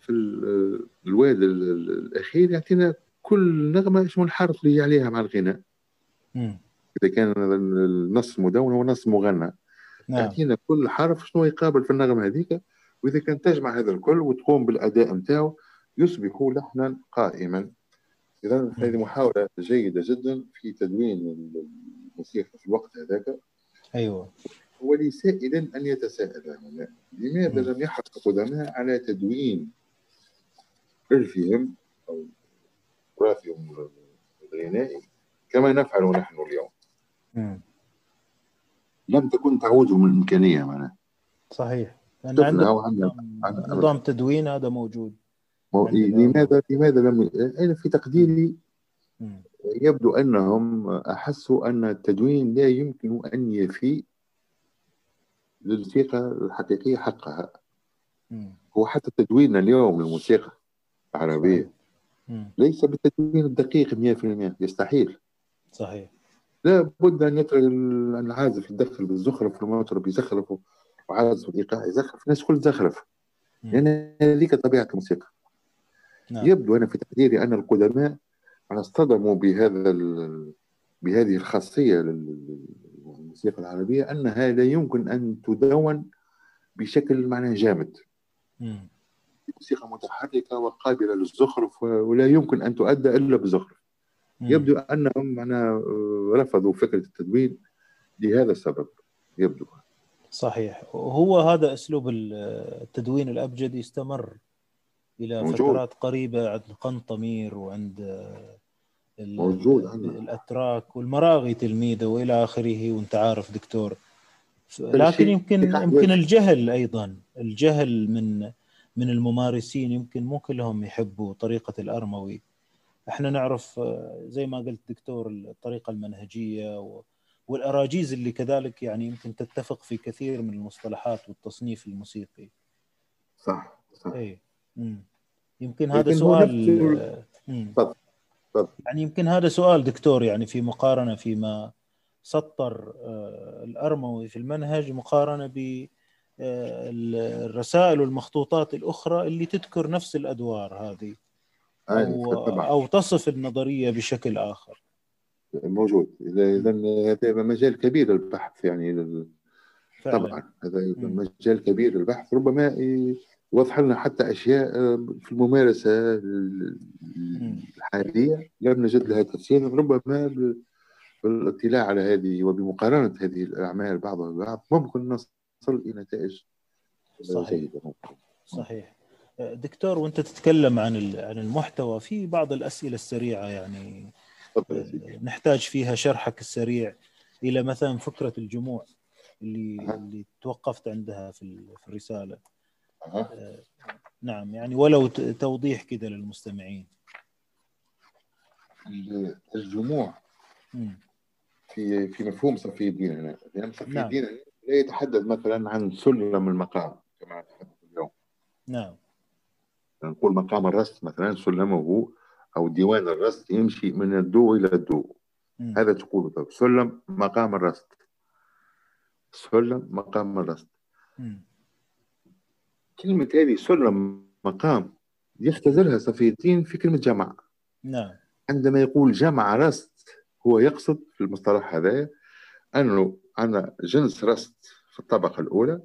في ال الواد ال- ال- الأخير يعطينا كل نغمة شنو الحرف اللي عليها مع الغناء. مم. إذا كان النص مدون ونص مغنى. نعم. يعطينا كل حرف شنو يقابل في النغمة هذيك. وإذا كان تجمع هذا الكل وتقوم بالأداء نتاعو يصبح لحنا قائما. اذا هذه محاولة جيدة جدا في تدوين الموسيقى في الوقت هذاك. أيوه. ولسائل أن يتساءل هنا لماذا. لم يحرص القدماء على تدوين إرثهم أو تراثهم الغنائي كما نفعل نحن اليوم مم. لم تكن تعودهم الإمكانية معناها صحيح عندنا نظام- تدوين هذا موجود مو- عندنا- لماذا لماذا لم أنا في تقديري مم. يبدو أنهم أحسوا أن التدوين لا يمكن أن يفي للموسيقى الحقيقية حقها. مم. هو حتى تدويننا اليوم للموسيقى العربية. مم. ليس بالتدوين الدقيق 100% يستحيل. صحيح. لا بد أن يترك ال- العازف يدخل بالزخرف والمطرب يزخرف وعازف الإيقاع يزخرف. الناس الكل تزخرف. مم. لأن هذيك طبيعة الموسيقى. نعم. يبدو أنا في تقديري أن القدماء أنا اصطدموا بهذا ال- بهذه الخاصية لل- للموسيقى العربية انها لا يمكن أن تدون بشكل معناه جامد. موسيقى متحركة وقابلة للزخرف ولا يمكن أن تؤدى إلا بالزخرف مم. يبدو أنهم معناه رفضوا فكرة التدوين لهذا السبب يبدو صحيح هو هذا أسلوب التدوين الابجدي استمر إلى موجود. فترات قريبة عند القنطمير وعند موجود عندنا. الأتراك والمراغي تلميذه وإلى آخره وأنت عارف دكتور. لكن يمكن يمكن. الجهل أيضا. الجهل من من الممارسين يمكن مو كلهم يحبوا طريقة الأرموي. إحنا نعرف آه، زي ما قلت دكتور الطريقة المنهجية والأراجيز اللي كذلك يعني يمكن تتفق في كثير من المصطلحات والتصنيف الموسيقي. صح صح. اي. يمكن هذا سؤال آه، تفضل. يعني يمكن هذا سؤال دكتور يعني في مقارنة فيما سطر آه، الأرموي في المنهج مقارنة ب آه، الرسائل والمخطوطات الأخرى اللي تذكر نفس الأدوار هذه أو أو تصف النظرية بشكل آخر. موجود. اذا هذا مجال كبير للبحث يعني فعلا. طبعا هذا. مجال كبير للبحث. ربما يوضح لنا حتى أشياء آه، في الممارسة ال- مم. الحالية لم نجد لها تفسير ربما بال- بالاطلاع على هذه وبمقارنة هذه الأعمال بعضها ببعض ممكن نصل إلى نتائج آه، صحيح. صحيح دكتور وأنت تتكلم عن عن المحتوى في بعض الأسئلة السريعة يعني سيدي نحتاج فيها شرحك السريع إلى مثلا فكرة الجموع اللي أها. اللي توقفت عندها في الرسالة أها. نعم يعني ولو توضيح كذا للمستمعين الجموع. في في مفهوم صفي الدين هنا لأن صفي نعم. الدين لا يتحدث مثلا عن سلم المقام كما نتحدث اليوم نعم نقول مقام الرست مثلا سلمه أو ديوان الرست يمشي من الدو إلى الدو مم. هذا تقول طب سلم مقام الرست سلم مقام الرست مم. كلمة هذه سلم مقام يختزلها صفي الدين في كلمة جمع نعم عندما يقول جمع رست هو يقصد في المصطلح هذا أنه عندنا جنس رست في الطبقة الأولى.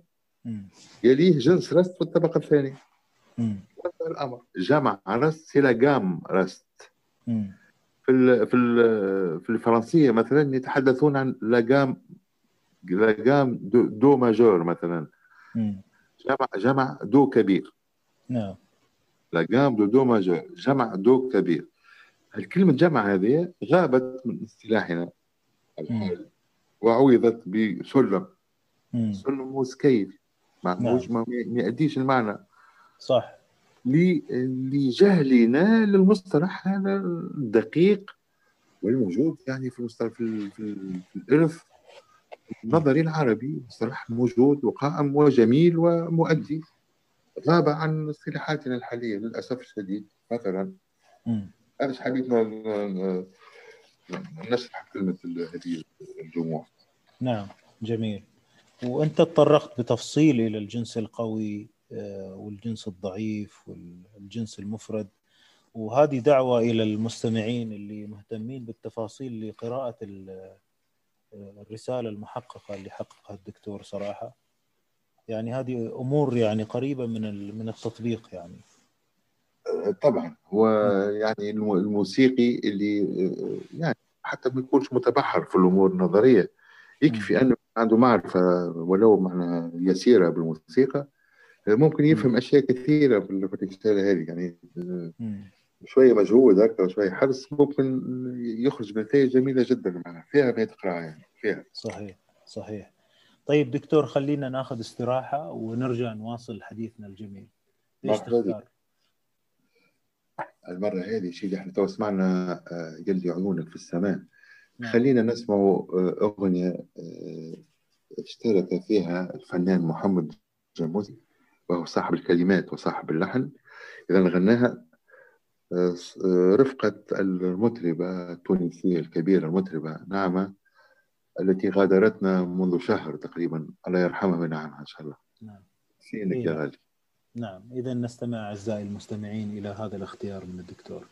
يليه جنس رست في الطبقة الثانية. وانتهى الأمر جمع رست سي لا جام رست مم. في ال في ال في الفرنسية مثلا يتحدثون عن la gamme la gamme do, do majeur مثلا مم. جمع جمع دو كبير. نعم. la gamme do do majeur. جمع دو كبير. الكلمة جمع هذه غابت من اصطلاحنا. الحالي وعوضت بسلم. مم. سلم هو scale معهوش ما ما يأديش المعنى. صح. لجهلنا للمصطلح هذا الدقيق والموجود يعني في المصطلح في, في, ال- في الإرث. النظري العربي مصطلح موجود وقائم وجميل ومؤدي. غاب عن اصطلاحاتنا الحالية للأسف الشديد مثلا. أنا إيش حبيت نشرح كلمة هذه الجموع. نعم جميل. وأنت تطرقت بتفصيل إلى الجنس القوي آه، والجنس الضعيف والجنس المفرد. وهذه دعوة إلى المستمعين اللي مهتمين بالتفاصيل آه، الرسالة المحققة اللي حققها الدكتور صراحة. يعني هذه أمور يعني قريبة من من التطبيق يعني. طبعا. هو يعني الم- الموسيقي اللي يعني حتى ما يكونش متبحر في الأمور النظرية. يكفي أنه عنده معرفة ولو معنى يسيرة بالموسيقى. ممكن يفهم أشياء كثيرة في ال- في الرساله هذه يعني. شوية مجهود أكثر شوية حرص ممكن يخرج بنتائج جميلة جدا معنا فيها ما يتقرا يعني فيها صحيح صحيح طيب دكتور خلينا ناخذ استراحة ونرجع نواصل حديثنا الجميل بك. تختار؟ المرة هذه شيء إحنا تو سمعنا آه، يلي عيونك في السماء نعم. خلينا نسمع أغنية آه، اشترك فيها الفنان محمد جاموسي وهو صاحب الكلمات وصاحب اللحن إذا غناها آه، آه، رفقة المطربة التونسية الكبيرة المطربة نعمة التي غادرتنا منذ شهر تقريبا. الله يرحمها ونعمها إن شاء الله. نعم. إيه. يا غالي. نعم. إذا نستمع أعزائي المستمعين إلى هذا الاختيار من الدكتور.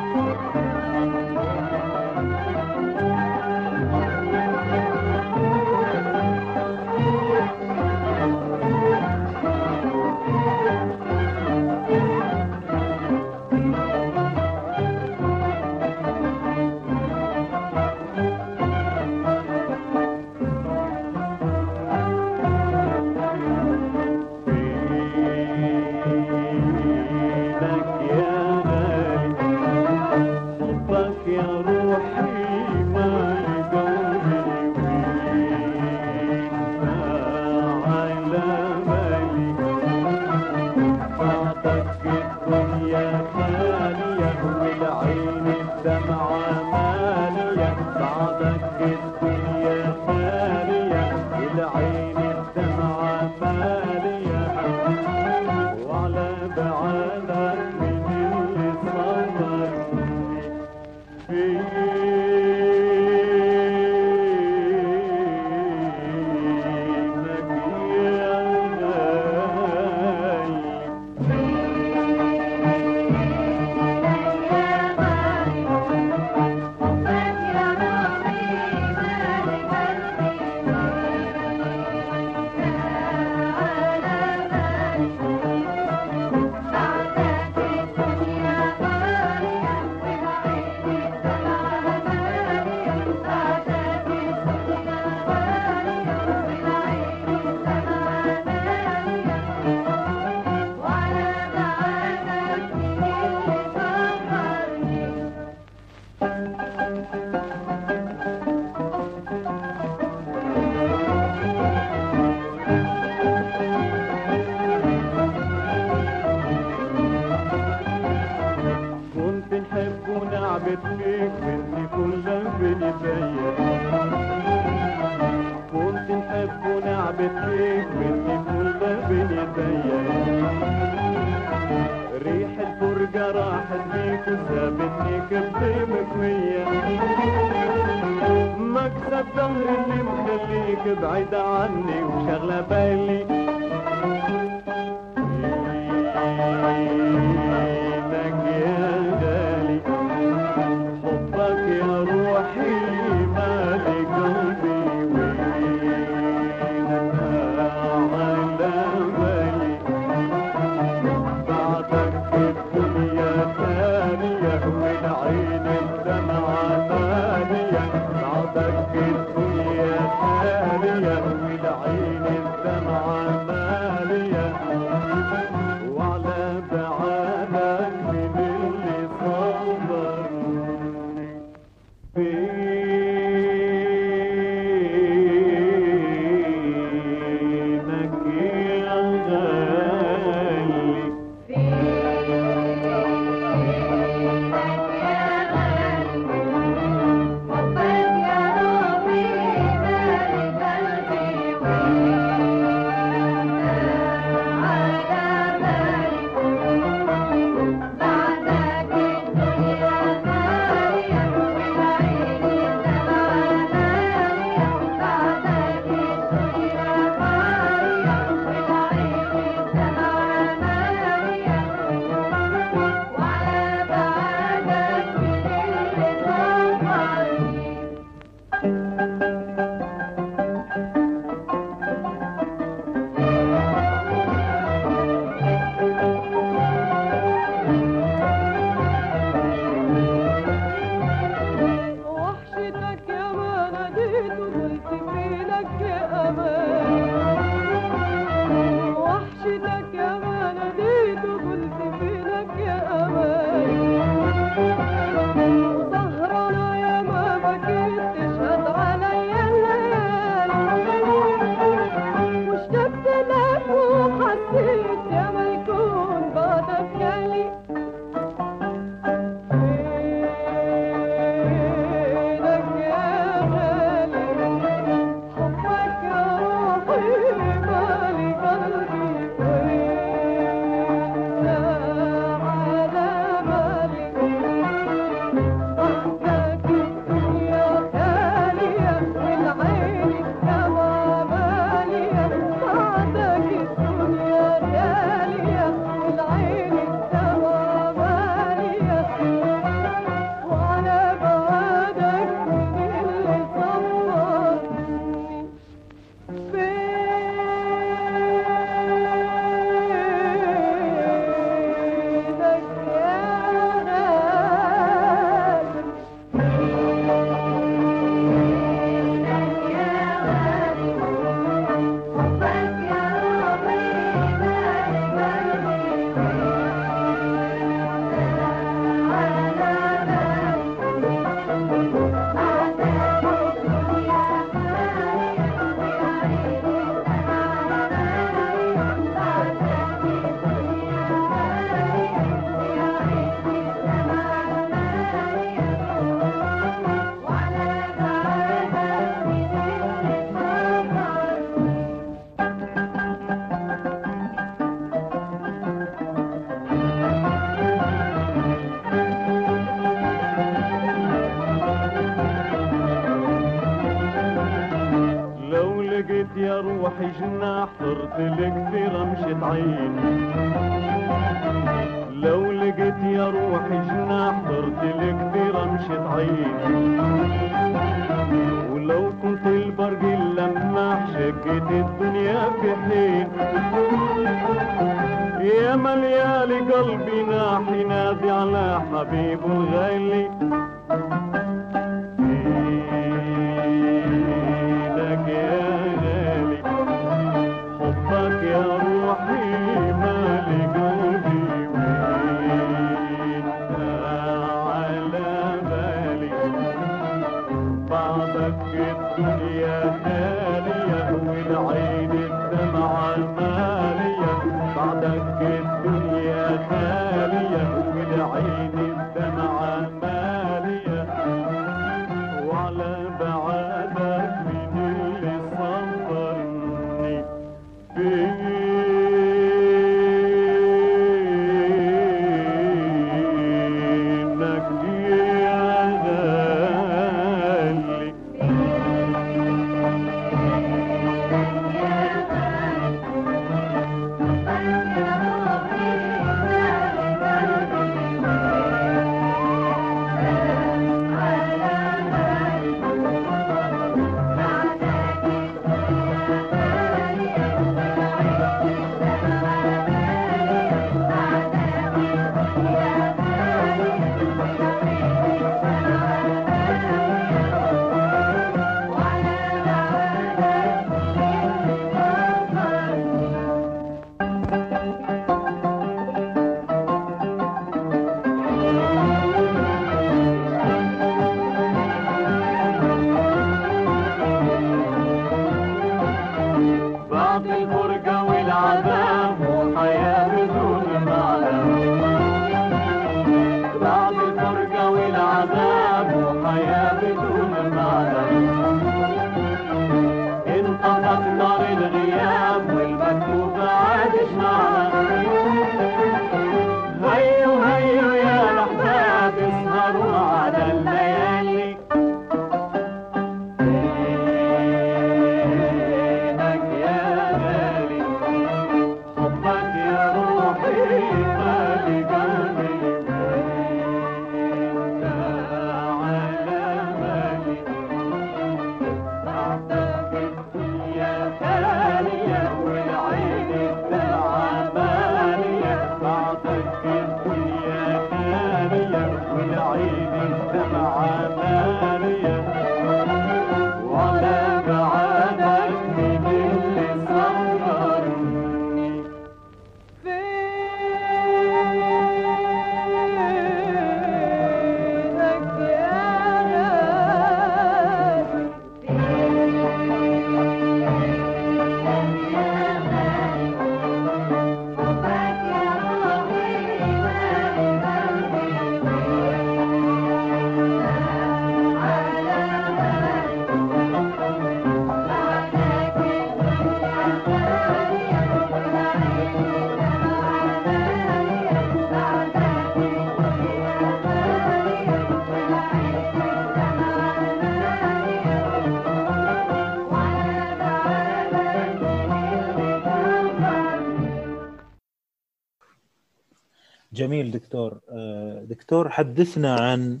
جميل دكتور آه، دكتور حدثنا عن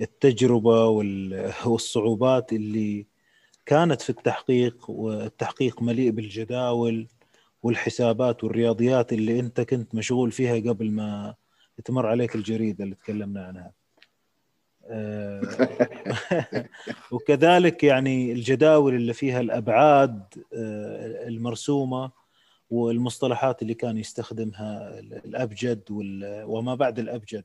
التجربة وال- والصعوبات اللي كانت في التحقيق والتحقيق مليء بالجداول والحسابات والرياضيات اللي أنت كنت مشغول فيها قبل ما تمر عليك الجريدة اللي تكلمنا عنها. آه، (laughs) وكذلك يعني الجداول اللي فيها الأبعاد آه، المرسومة والمصطلحات اللي كان يستخدمها الأبجد وال- وما بعد الأبجد.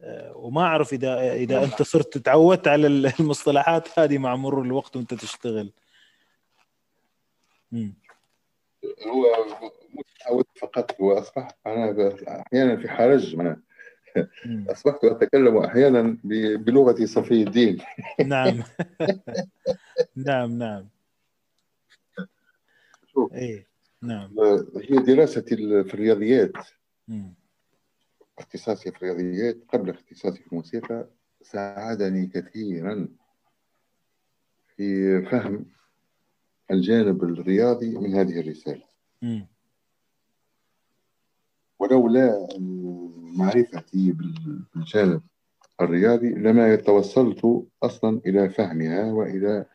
آه، وما أعرف إذا إذا أنت صرت تعودت على المصطلحات هذه مع مرور الوقت وأنت تشتغل. مم. هو مو تعودت فقط هو اصبحت أنا أحيانا في حرج أنا. أصبحت أتكلم أحيانا بلغه صفي الدين. نعم. (laughs) نعم نعم. شوف. إيه. نعم هي دراستي في الرياضيات مم. اختصاصي في الرياضيات قبل اختصاصي في الموسيقى ساعدني كثيرا في فهم الجانب الرياضي من هذه الرسالة مم. ولولا معرفتي بال- بالجانب الرياضي لما توصلت أصلا إلى فهمها وإلى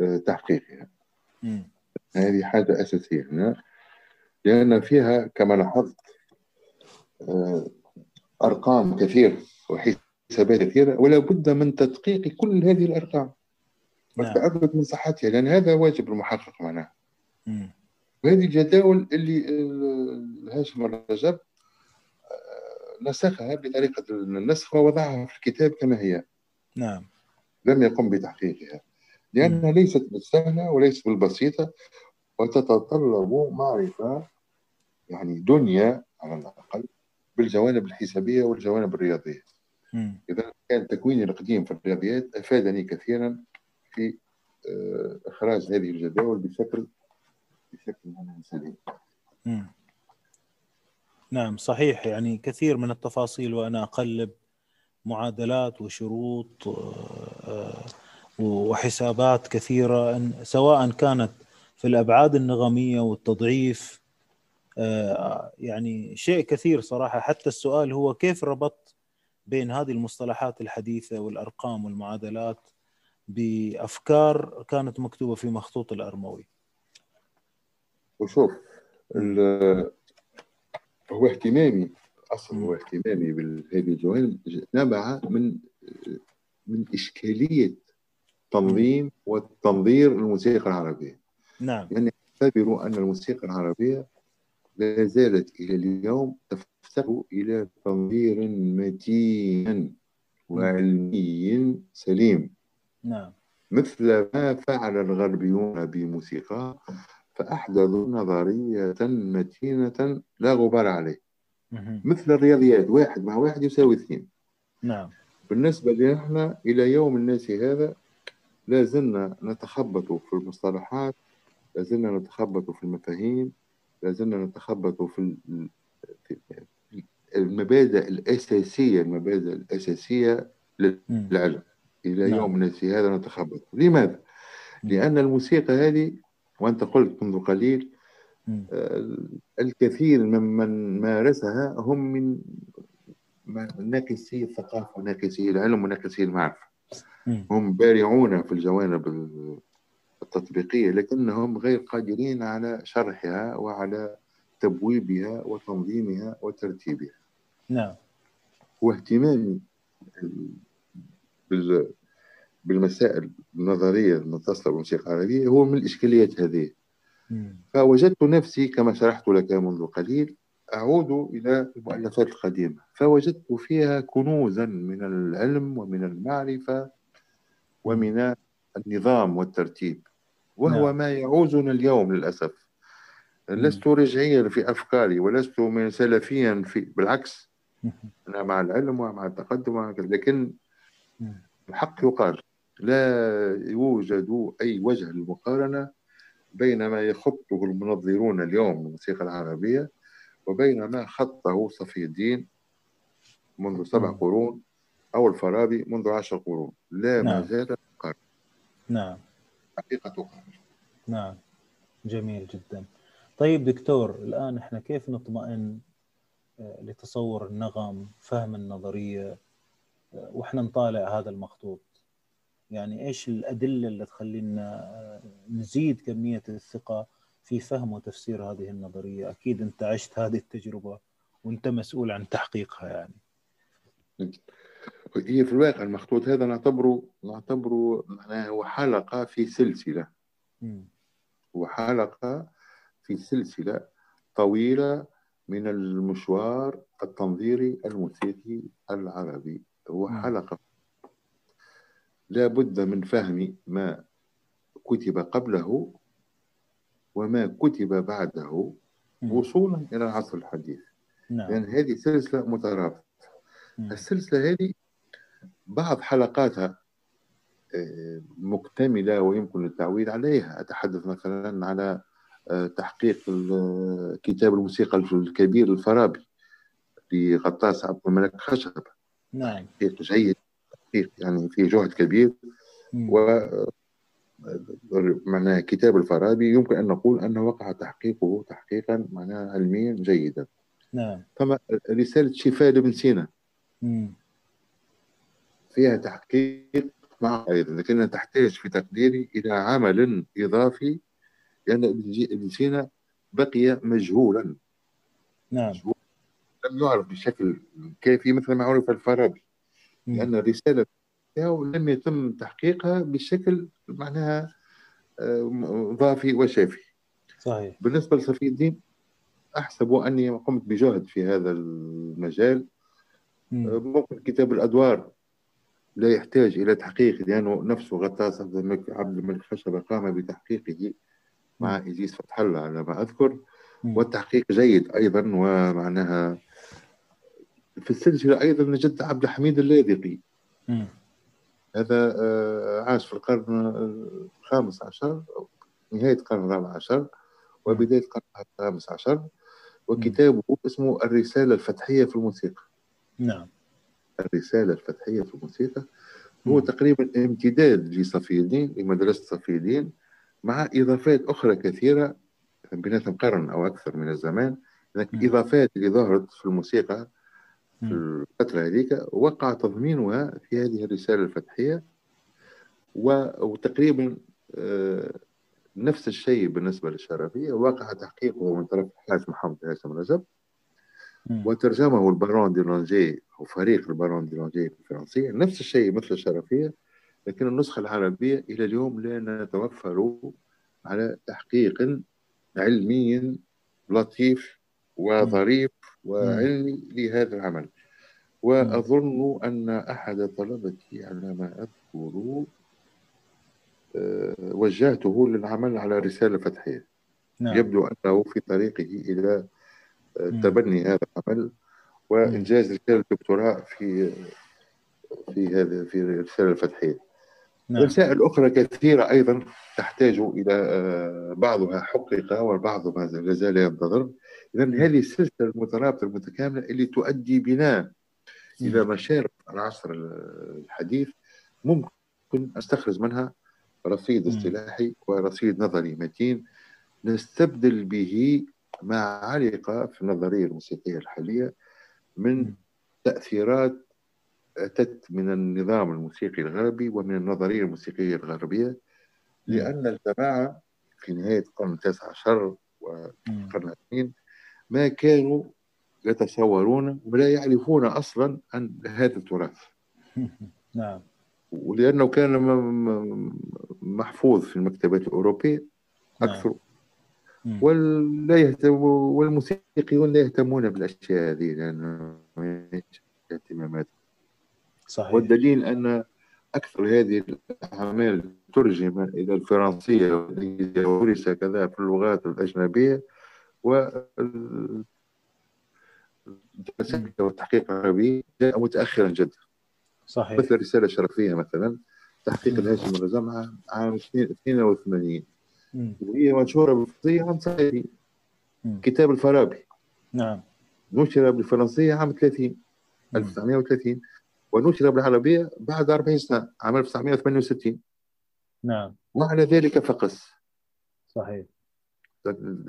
آه، تحقيقها مم. هذه حاجة أساسية. هنا لأن فيها كما لاحظت آه، أرقام كثيرة وحسابات كثيرة ولا بد من تدقيق كل هذه الأرقام. نعم. والتأكد من صحتها لأن هذا واجب المحقق معناها مم. وهذه الجداول اللي آه، هاشم الرجب آه، نسخها بطريقة النسخ ووضعها في الكتاب كما هي. نعم. لم يقم بتحقيقها. لأنها ليست بالسهلة وليست بالبسيطة وتتطلب معرفة يعني دنيا على الأقل بالجوانب الحسابية والجوانب الرياضية. إذا كان تكويني القديم في الرياضيات أفادني كثيرا في آه، إخراج هذه الجداول بشكل بشكل سليم. نعم صحيح يعني كثير من التفاصيل وأنا أقلب معادلات وشروط آه، آه، وحسابات كثيرة سواء كانت في الأبعاد النغمية والتضعيف آه، يعني شيء كثير صراحة. حتى السؤال هو كيف ربطت بين هذه المصطلحات الحديثة والأرقام والمعادلات بأفكار كانت مكتوبة في مخطوط الأرموي؟ وشوف هو اهتمامي أصلا هو اهتمامي بهذه الجوانب نبع من من إشكالية تنظيم والتنظير الموسيقى العربية. نعم. يعني اعتبروا أن الموسيقى العربية لا زالت إلى اليوم تفتقر إلى تنظير متين وعلمي سليم. نعم. مثل ما فعل الغربيون بموسيقى فأحدثوا نظرية متينة لا غبار عليه. مثل الرياضيات واحد مع واحد يساوي اثنين. نعم. بالنسبة لنا إلى يوم الناس هذا لا زلنا نتخبط في المصطلحات لا زلنا نتخبط في المفاهيم لا زلنا نتخبط في ال- في المبادئ الأساسية المبادئ الأساسية. للعلم إلى نعم. يوم الناس هذا نتخبط لماذا؟ لأن الموسيقى هذه وأنت قلت منذ قليل. آه، الكثير ممن مارسها هم من ناقصي الثقافة وناقصي العلم وناقصي المعرفة. هم بارعون في الجوانب ال- التطبيقية لكنهم غير قادرين على شرحها وعلى تبويبها وتنظيمها وترتيبها. نعم. واهتمامي بال- بالمسائل النظرية المتصلة بالموسيقى العربية هو من الإشكاليات هذه. فوجدت نفسي كما شرحت لك منذ قليل أعود إلى المؤلفات القديمة فوجدت فيها كنوزا من العلم ومن المعرفة ومن النظام والترتيب وهو نعم. ما يعوزنا اليوم للأسف لست رجعيا في أفكاري ولست من سلفيا في بالعكس أنا مع العلم ومع التقدم ومع. لكن. الحق يقال لا يوجد أي وجه للمقارنة بين ما يخطه المنظرون اليوم للموسيقى العربية وبين ما خطه صفي الدين منذ سبع مم. قرون أو الفارابي منذ عشر قرون. لا نعم. مجال للمقارنة نعم. حقيقة تقال نعم. جميل جدا. طيب دكتور الآن إحنا كيف نطمئن آه، لتصور النغم فهم النظرية آه، وإحنا نطالع هذا المخطوط؟ يعني إيش الأدلة اللي تخلينا آه، نزيد كمية الثقة في فهم وتفسير هذه النظرية. أكيد أنت عشت هذه التجربة وأنت مسؤول عن تحقيقها يعني. هي في الواقع المخطوط هذا نعتبره نعتبره معناه هو حلقة في سلسلة. مم. هو حلقة في سلسلة طويلة من المشوار التنظيري الموسيقي العربي. هو مم. حلقة. لا بد من فهم ما كتب قبله وما كتب بعده. وصولا إلى العصر الحديث. نعم. لأن هذه سلسلة مترابطة. السلسلة هذه بعض حلقاتها آه، مكتملة ويمكن التعويل عليها. أتحدث مثلا على آه، تحقيق ال- كتاب الموسيقى الكبير الفارابي لغطاس عبد الملك خشب. نعم. تحقيق جيد تحقيق يعني فيه جهد كبير. مم. و معناها كتاب الفارابي يمكن أن نقول أنه وقع تحقيقه تحقيقا معناها علميا جيدا. نعم. ثم رسالة شفاء لابن سينا. فيها تحقيق مع أيضا لكنها تحتاج في تقديري إلى عمل إضافي لأن ابن سينا بقي مجهولا. نعم. لم يعرف بشكل كافي مثل ما عرف الفارابي. لأن الرسالة تاعو لم يتم تحقيقها بشكل معناها آه، ضافي وشافي صحيح بالنسبة لصفي الدين أحسب أني قمت بجهد في هذا المجال مم. ممكن كتاب الأدوار لا يحتاج إلى تحقيق لأنه نفسه غطاس عبد الملك عبد الملك خشبة قام بتحقيقه مع إدريس فتح الله على ما أذكر مم. والتحقيق جيد أيضا ومعناها في السلسلة أيضا نجد عبد الحميد اللاذقي. هذا آه، عاش في القرن الخامس عشر نهاية القرن الرابع عشر وبداية القرن الخامس عشر وكتابه اسمه الرسالة الفتحية في الموسيقى نعم الرسالة الفتحية في الموسيقى هو. تقريبا امتداد لصفي الدين لمدرسة صفي الدين مع إضافات أخرى كثيرة بيناتهم قرن أو أكثر من الزمان لكن. إضافات اللي ظهرت في الموسيقى في. الفترة هذيك وقع تضمينها في هذه الرسالة الفتحية وتقريبا آه، نفس الشيء بالنسبة للشرفية وقع تحقيقه من طرف الحاج محمد هاشم رجب. وترجمه البارون دي لونجي أو فريق البارون دي لونجي الفرنسي نفس الشيء مثل الشرفية لكن النسخة العربية إلى اليوم لا نتوفر على تحقيق علمي لطيف وظريف وعلمي لهذا العمل. وأظن أن أحد طلبتي على ما أذكر آه، وجهته للعمل على رسالة فتحية. نعم. يبدو أنه في طريقه إلى آه،. تبني هذا العمل. وإنجاز رسالة الدكتوراه في في هذا في الرسالة الفتحية. نعم. رسائل أخرى كثيرة أيضا تحتاج إلى آه، بعضها حقق والبعض ما زال ينتظر. إذا هذه السلسلة المترابطة المتكاملة اللي تؤدي بنا إلى مشارف العصر الحديث ممكن أستخرج منها رصيد. اصطلاحي ورصيد نظري متين نستبدل به ما علق في النظرية الموسيقية الحالية من. تأثيرات أتت من النظام الموسيقي الغربي ومن النظرية الموسيقية الغربية لأن الجماعة في نهاية القرن التاسع عشر. والقرن العشرين ما كانوا يتصورون ولا يعرفون أصلا عن هذا التراث. (laughs) نعم. ولأنه كان محفوظ في المكتبات الأوروبية نعم. أكثر. مم. ولا يهتم والموسيقيون لا يهتمون بالأشياء هذه يهمش اهتمامات صحيح. والدليل أن أكثر هذه الأعمال ترجم إلى الفرنسية والإنجليزية ودرس كذا في اللغات الأجنبية والدراسة والتحقيق العربي جاء متأخرا جدا. صحيح. مثل الرسالة الشرفية مثلا تحقيق الهاشم الرزام عام- عام 82 مم. وهي منشورة بالفرنسية عام 30 مم. كتاب الفارابي. نعم. نشر بالفرنسية عام 30 مم. 1930 ونشر بالعربية بعد 40 سنة عام 1968 نعم. وعلى ذلك فقس. صحيح.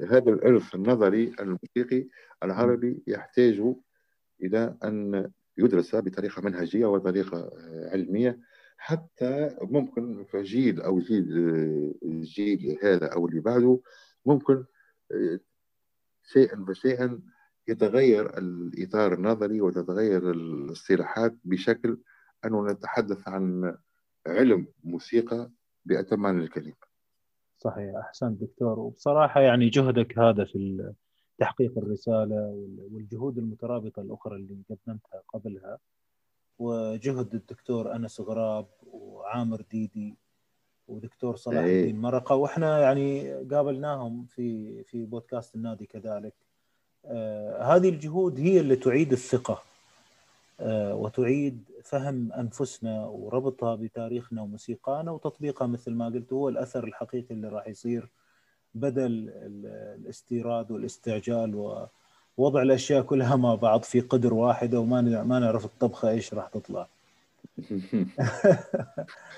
هذا الإرث النظري الموسيقي العربي يحتاج إلى أن يدرس بطريقة منهجية وطريقة علمية حتى ممكن في جيل أو جيل الجيل هذا أو اللي بعده ممكن شيئا فشيئا يتغير الإطار النظري وتتغير الاصطلاحات بشكل أنه نتحدث عن علم موسيقى بأتم معنى الكلمة. صحيح احسنت دكتور. وبصراحة يعني جهدك هذا في تحقيق الرسالة وال- والجهود المترابطة الأخرى اللي قدمتها قبلها. وجهد الدكتور أنس غراب وعامر ديدي ودكتور صلاح إيه. الدين مرقة. وإحنا يعني قابلناهم في في بودكاست النادي كذلك. آه هذه الجهود هي اللي تعيد الثقة. وتعيد فهم أنفسنا وربطها بتاريخنا وموسيقانا وتطبيقها مثل ما قلت هو الأثر الحقيقي اللي راح يصير بدل ال- الاستيراد والاستعجال ووضع الأشياء كلها مع بعض في قدر واحدة وما ما نعرف الطبخه إيش راح تطلع.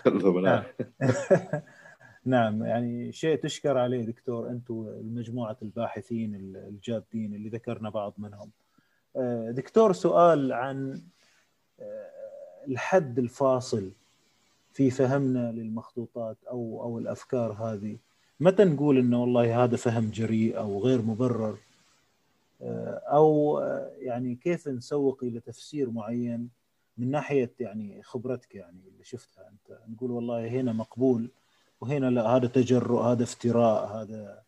بالعافية. (laughs) (laughs) نعم يعني شيء تشكر عليه دكتور أنتم مجموعه الباحثين الجادين اللي ذكرنا بعض منهم. آه، دكتور سؤال عن آه، الحد الفاصل في فهمنا للمخطوطات أو أو الأفكار هذه. متى نقول إنه والله هذا فهم جريء أو غير مبرر؟ آه، أو يعني كيف نسوق إلى تفسير معين من ناحية يعني خبرتك يعني اللي شفتها؟ أنت نقول والله هنا مقبول وهنا لا هذا تجرؤ هذا افتراء هذا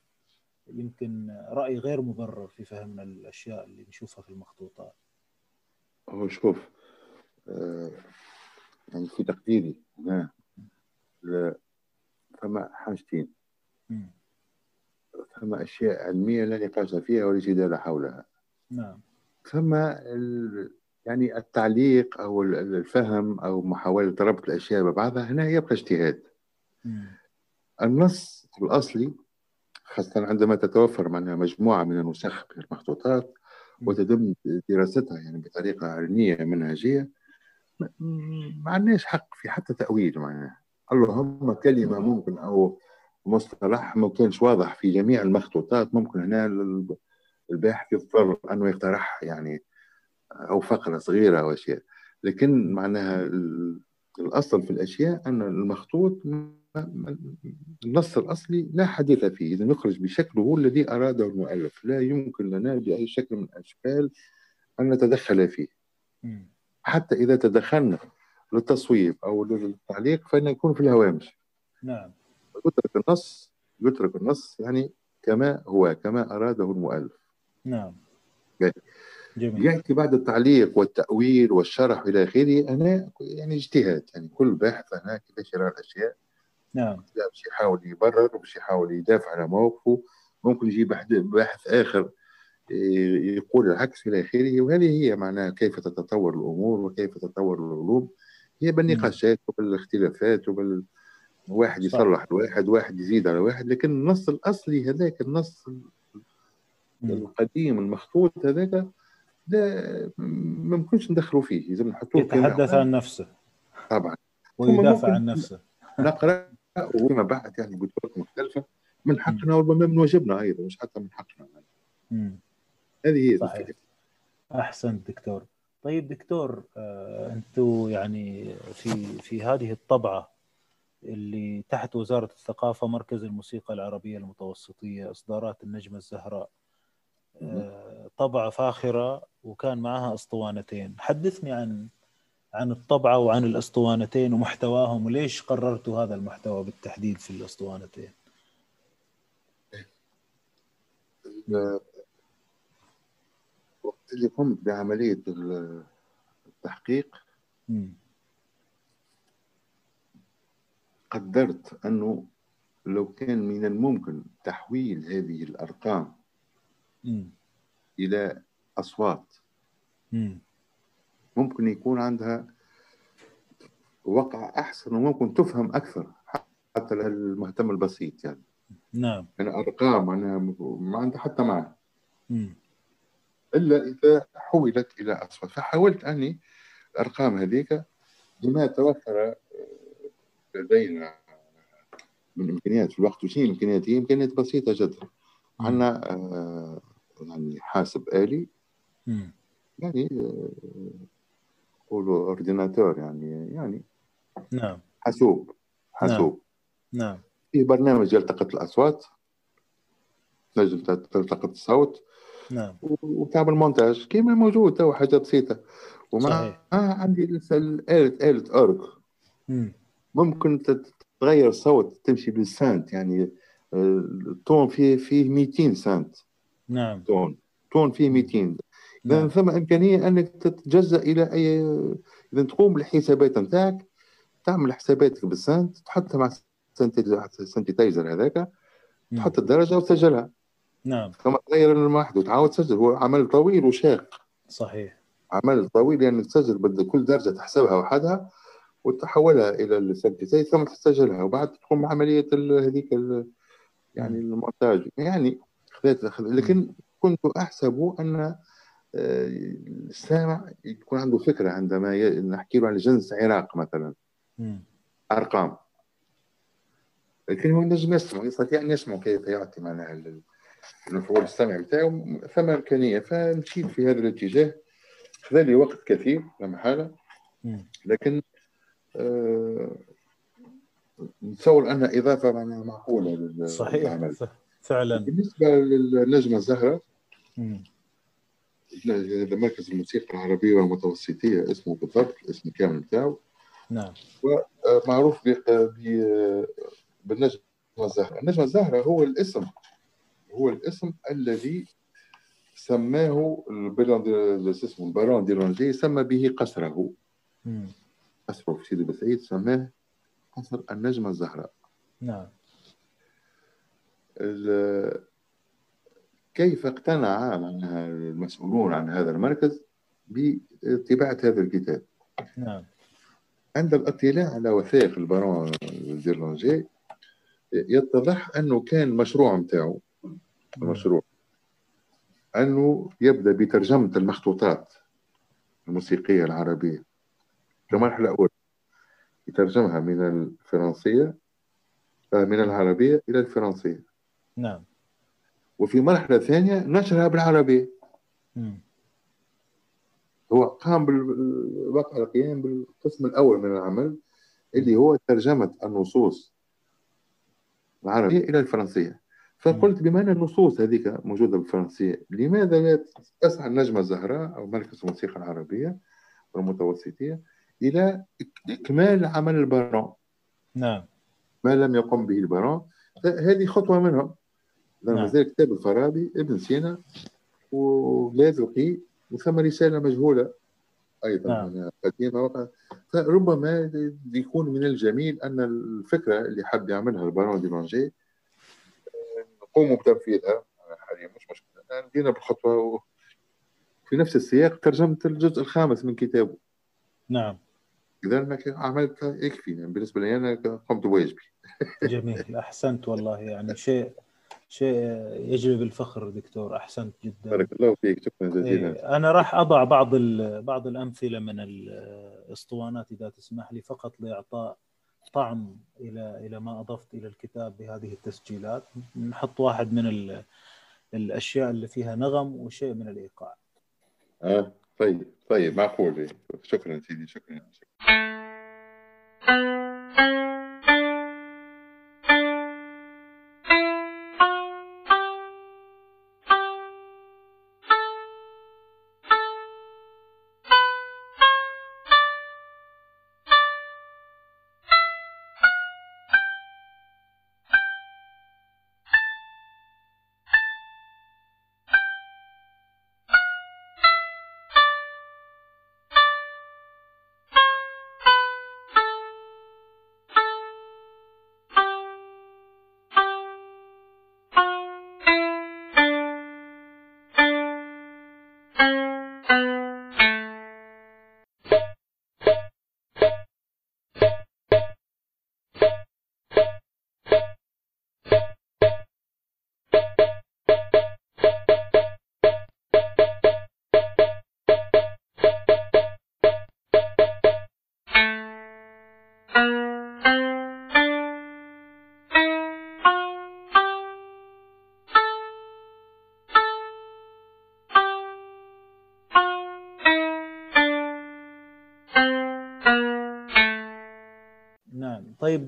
يمكن رأي غير مبرر في فهمنا الأشياء اللي نشوفها في المخطوطات. هو شوف آه، يعني في تقديري هنا فما حاجتين. فما أشياء علمية لا نقاش فيها ولا جدال حولها. نعم. ثم ال- يعني التعليق أو ال- الفهم أو محاولة ربط الأشياء ببعضها هنا يبقى اجتهاد. النص الأصلي خاصة عندما تتوفر معنا مجموعة من النسخ في المخطوطات وتتم دراستها يعني بطريقة علمية منهجية ما- عندناش حق في حتى تأويل معناها. اللهم كلمة ممكن أو مصطلح ما كانش واضح في جميع المخطوطات ممكن هنا ال- الباحث يضطر أنه يقترح يعني أو فقرة صغيرة أو أشياء. لكن معناها ال- الأصل في الأشياء أن المخطوط النص الأصلي لا حديث فيه إذا نخرج بشكله الذي أراده المؤلف. لا يمكن لنا بأي شكل من الأشكال أن نتدخل فيه. حتى إذا تدخلنا للتصويب أو للتعليق فنكون في الهوامش. نعم. يترك النص يترك النص يعني كما هو كما أراده المؤلف. نعم. جميل. يأتي بعد التعليق والتأويل والشرح إلى آخره أنا يعني اجتهاد يعني كل باحث هنا كيفاش يرى الأشياء. نعم لا باش يحاول يبرر وباش يحاول يدافع على موقفه ممكن يجيب باحث آخر ي- يقول العكس إلى آخره وهذه هي معناها كيف تتطور الأمور وكيف تتطور العلوم هي بالنقاشات وبالاختلافات وبال واحد. يصلح الواحد واحد يزيد على واحد لكن النص الأصلي هذاك النص. القديم المخطوط هذاك ده ما ممكنش ندخلوا فيه لازم نحطوه يتحدث. عن نفسه طبعا ويدافع عن نفسه نقرأ وفيما بعد يعني بطرق مختلفة من حقنا وربما من واجبنا أيضا مش حتى من حقنا. مم. هذه هي صحيح. أحسنت دكتور. طيب دكتور آه، أنتم يعني في في هذه الطبعة اللي تحت وزارة الثقافة مركز الموسيقى العربية المتوسطية إصدارات النجمة الزهراء آه، طبعة فاخرة وكان معها أسطوانتين. حدثني عن عن الطبعة وعن الأسطوانتين ومحتواهم وليش قررتوا هذا المحتوى بالتحديد في الأسطوانتين ال- وقت اللي قمت بعملية ال- التحقيق مم. قدرت أنه لو كان من الممكن تحويل هذه الأرقام مم. إلى أصوات مم. ممكن يكون عندها وقع أحسن وممكن تفهم أكثر حتى للمهتم البسيط يعني. نعم. يعني أرقام أنا ما عندها حتى معنى. إلا إذا حولت إلى أصوات. فحاولت أني الأرقام هذيك بما توفر آه، لدينا من إمكانيات. في الوقت وشيء امكانيات هي إمكانيات بسيطة جدا. عندنا آه، يعني حاسب آلي. مم. يعني آه، نقولوا ordinateur يعني يعني نعم. حاسوب حاسوب. نعم. فيه برنامج يلتقط الأصوات تنجم تلتقط الصوت. نعم. وتعمل مونتاج كيما موجود تو حاجة بسيطة. ومع صحيح. آه عندي لسه الآلة آلة orgue مم. ممكن تت- تغير الصوت تمشي بالسنت يعني ال ton فيه فيه 200 سنت نعم. ton. ton فيه 200 إذا نعم. ثم إمكانية أنك تتجزأ إلى أي إذا تقوم بالحسابات نتاعك تعمل حساباتك بالسنت تحطها مع ال synthétiseur هذاك. تحط الدرجة وتسجلها. نعم. ثم تغير المواحد وتعاود تسجل. هو عمل طويل وشاق. صحيح. عمل طويل يعني تسجل بدل كل درجة تحسبها وحدها وتحولها إلى السنتيتايز ثم تسجلها. وبعد تقوم بعملية ال- هذيك يعني المونتاج. يعني خذيت خذ- لكن كنت أحسب أن آه، السامع يكون عنده فكرة عندما ي- نحكي له عن جنس عراق مثلا. مم. أرقام. لكن هو نجم يسمع يستطيع أن يسمع كيف يعطي معناها ال- المفعول السمعي بتاعه ثم إمكانية. فمشيت في هذا الاتجاه. خذ لي وقت كثير لا محالة. لكن آه، نتصور انها إضافة معناها معقولة لل- صحيح للعمل. ف- فعلا. بالنسبة للنجمة الزهراء هذا مركز الموسيقى العربية والمتوسطية اسمه بالضبط الاسم الكامل بتاعه. نعم. آه، معروف ب- ب- بالنجمة الزهراء النجمة الزهراء هو الاسم هو الاسم الذي سماه اسمه البارون دي لونجي سمى به قصره. قصره في سيدي بسعيد سماه قصر النجمة الزهراء نعم. كيف اقتنع المسؤولون عن هذا المركز بطباعة هذا الكتاب؟ نعم. عند الاطلاع على وثائق البارون ديرلانجي يتضح أنه كان مشروع نتاعو المشروع أنه يبدأ بترجمة المخطوطات الموسيقية العربية كمرحله اولى يترجمها من الفرنسية آه، من العربية إلى الفرنسية. نعم. وفي مرحلة ثانية نشرها بالعربيه. هو قام بالواقع القيام بالقسم الأول من العمل اللي هو ترجمة النصوص العربية إلى الفرنسية. فقلت بما ان النصوص هذيك موجودة بالفرنسية لماذا لا تسعى النجمة الزهراء أو مركز الموسيقى العربية والمتوسطية إلى إكمال عمل البارون؟ نعم. ما لم يقم به البارون؟ هذه خطوة منهم. نعم. نعم. كتاب الفارابي ابن سينا ولاذقي وثم رسالة مجهولة أيضا نعم. قديمه وقع فربما يكون من الجميل أن الفكرة اللي حب يعملها البارون دي لونجي آه، نقوموا بتنفيذها. حاليا مش مشكلة. بدينا بالخطوة و... في نفس السياق ترجمت الجزء الخامس من كتابه. نعم. أنا عملت يكفي يعني بالنسبة لي أنا قمت بواجبي. جميل. أحسنت والله. يعني شيء شيء يجلب الفخر دكتور أحسنت جدا. بارك الله فيك شكرا جزيلا. إيه، أنا راح أضع بعض بعض الأمثلة من الأسطوانات إذا تسمح لي فقط لإعطاء طعم إلى إلى ما أضفت إلى الكتاب بهذه التسجيلات. نحط واحد من ال- الأشياء اللي فيها نغم وشيء من الإيقاع. آه طيب طيب معقول. شكرا سيدي شكرا نعم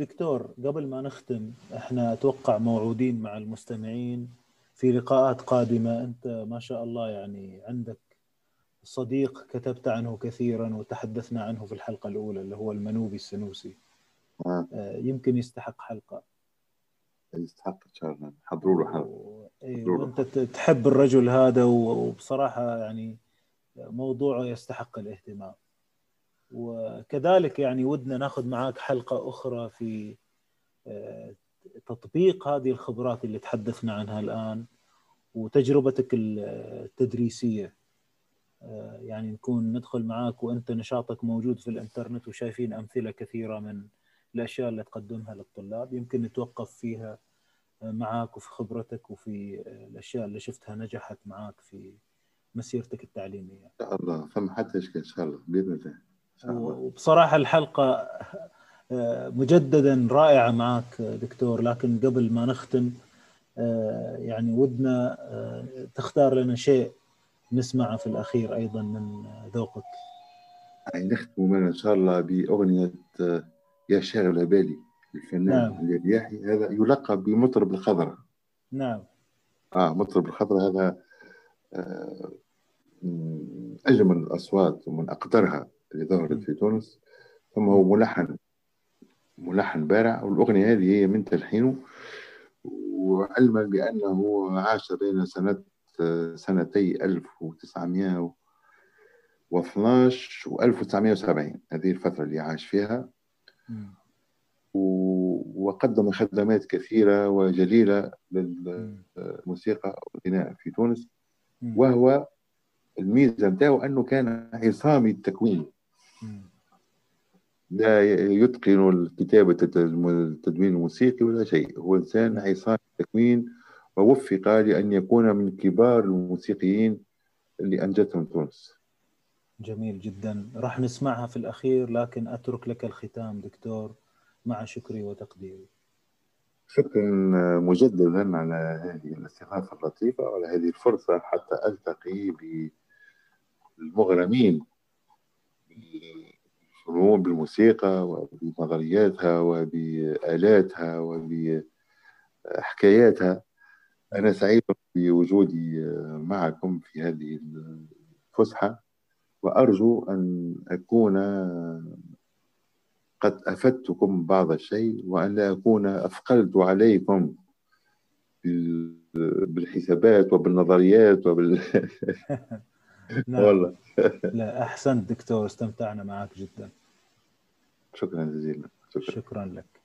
دكتور قبل ما نختم إحنا أتوقع موعودين مع المستمعين في لقاءات قادمة. أنت ما شاء الله يعني عندك صديق كتبت عنه كثيرا وتحدثنا عنه في الحلقة الأولى اللي هو المنوبي السنوسي. آه. آه، يمكن يستحق حلقة. يستحق إن شاء الله. حضروا له حلقة. إيه،. وأنت تحب الرجل هذا و- وبصراحة يعني موضوعه يستحق الاهتمام. وكذلك يعني ودنا ناخذ معاك حلقة أخرى في آه، تطبيق هذه الخبرات اللي تحدثنا عنها الآن وتجربتك ال- التدريسية. آه، يعني نكون ندخل معاك وأنت نشاطك موجود في الإنترنت وشايفين أمثلة كثيرة من الأشياء اللي تقدمها للطلاب. يمكن نتوقف فيها آه، معاك وفي خبرتك وفي الأشياء اللي شفتها نجحت معاك في مسيرتك التعليمية. إن شاء الله. ثم حتى اشكال إن شاء الله. بإذن الله. الله وبصراحة الحلقة آه، مجددا رائعة معك دكتور لكن قبل ما نختم آه، يعني ودنا آه، تختار لنا شيء نسمعه في الأخير أيضا من ذوقك. يعني نختم من إن شاء الله بأغنية آه، يا شاغل بالي الفنان نعم. الرياحي هذا يلقب بمطرب الخضراء نعم. آه مطرب الخضراء هذا آه، من أجمل الأصوات ومن أقدرها. اللي ظهرت في تونس ثم هو ملحن ملحن بارع والأغنية هذه هي من تلحينه وعلما بأنه عاش بين سنة آه، سنتي 1912 و 1970 هذه الفترة اللي عاش فيها وقدم خدمات كثيرة وجليلة مم. للموسيقى والغناء في تونس. وهو الميزة نتاعو أنه كان عصامي التكوين. لا يتقن الكتابة التدوين الموسيقي ولا شيء. هو إنسان عصامي التكوين ووفق لأن يكون من كبار الموسيقيين اللي أنجتهم تونس. جميل جدا. راح نسمعها في الأخير لكن أترك لك الختام دكتور. مع شكري وتقديري. شكرا مجددا على هذه الاستضافة اللطيفة وعلى هذه الفرصة حتى ألتقي بالمغرمين. بالفنون بالموسيقى وبنظرياتها وبآلاتها وبحكاياتها. أنا سعيد بوجودي معكم في هذه الفسحة وأرجو أن أكون قد أفدتكم بعض الشيء وأن لا أكون أثقلت عليكم بال- بالحسابات وبالنظريات وبال (laughs) نعم والله. لا أحسنت دكتور استمتعنا معك جدا. شكرا جزيلا. شكرا. شكرا لك.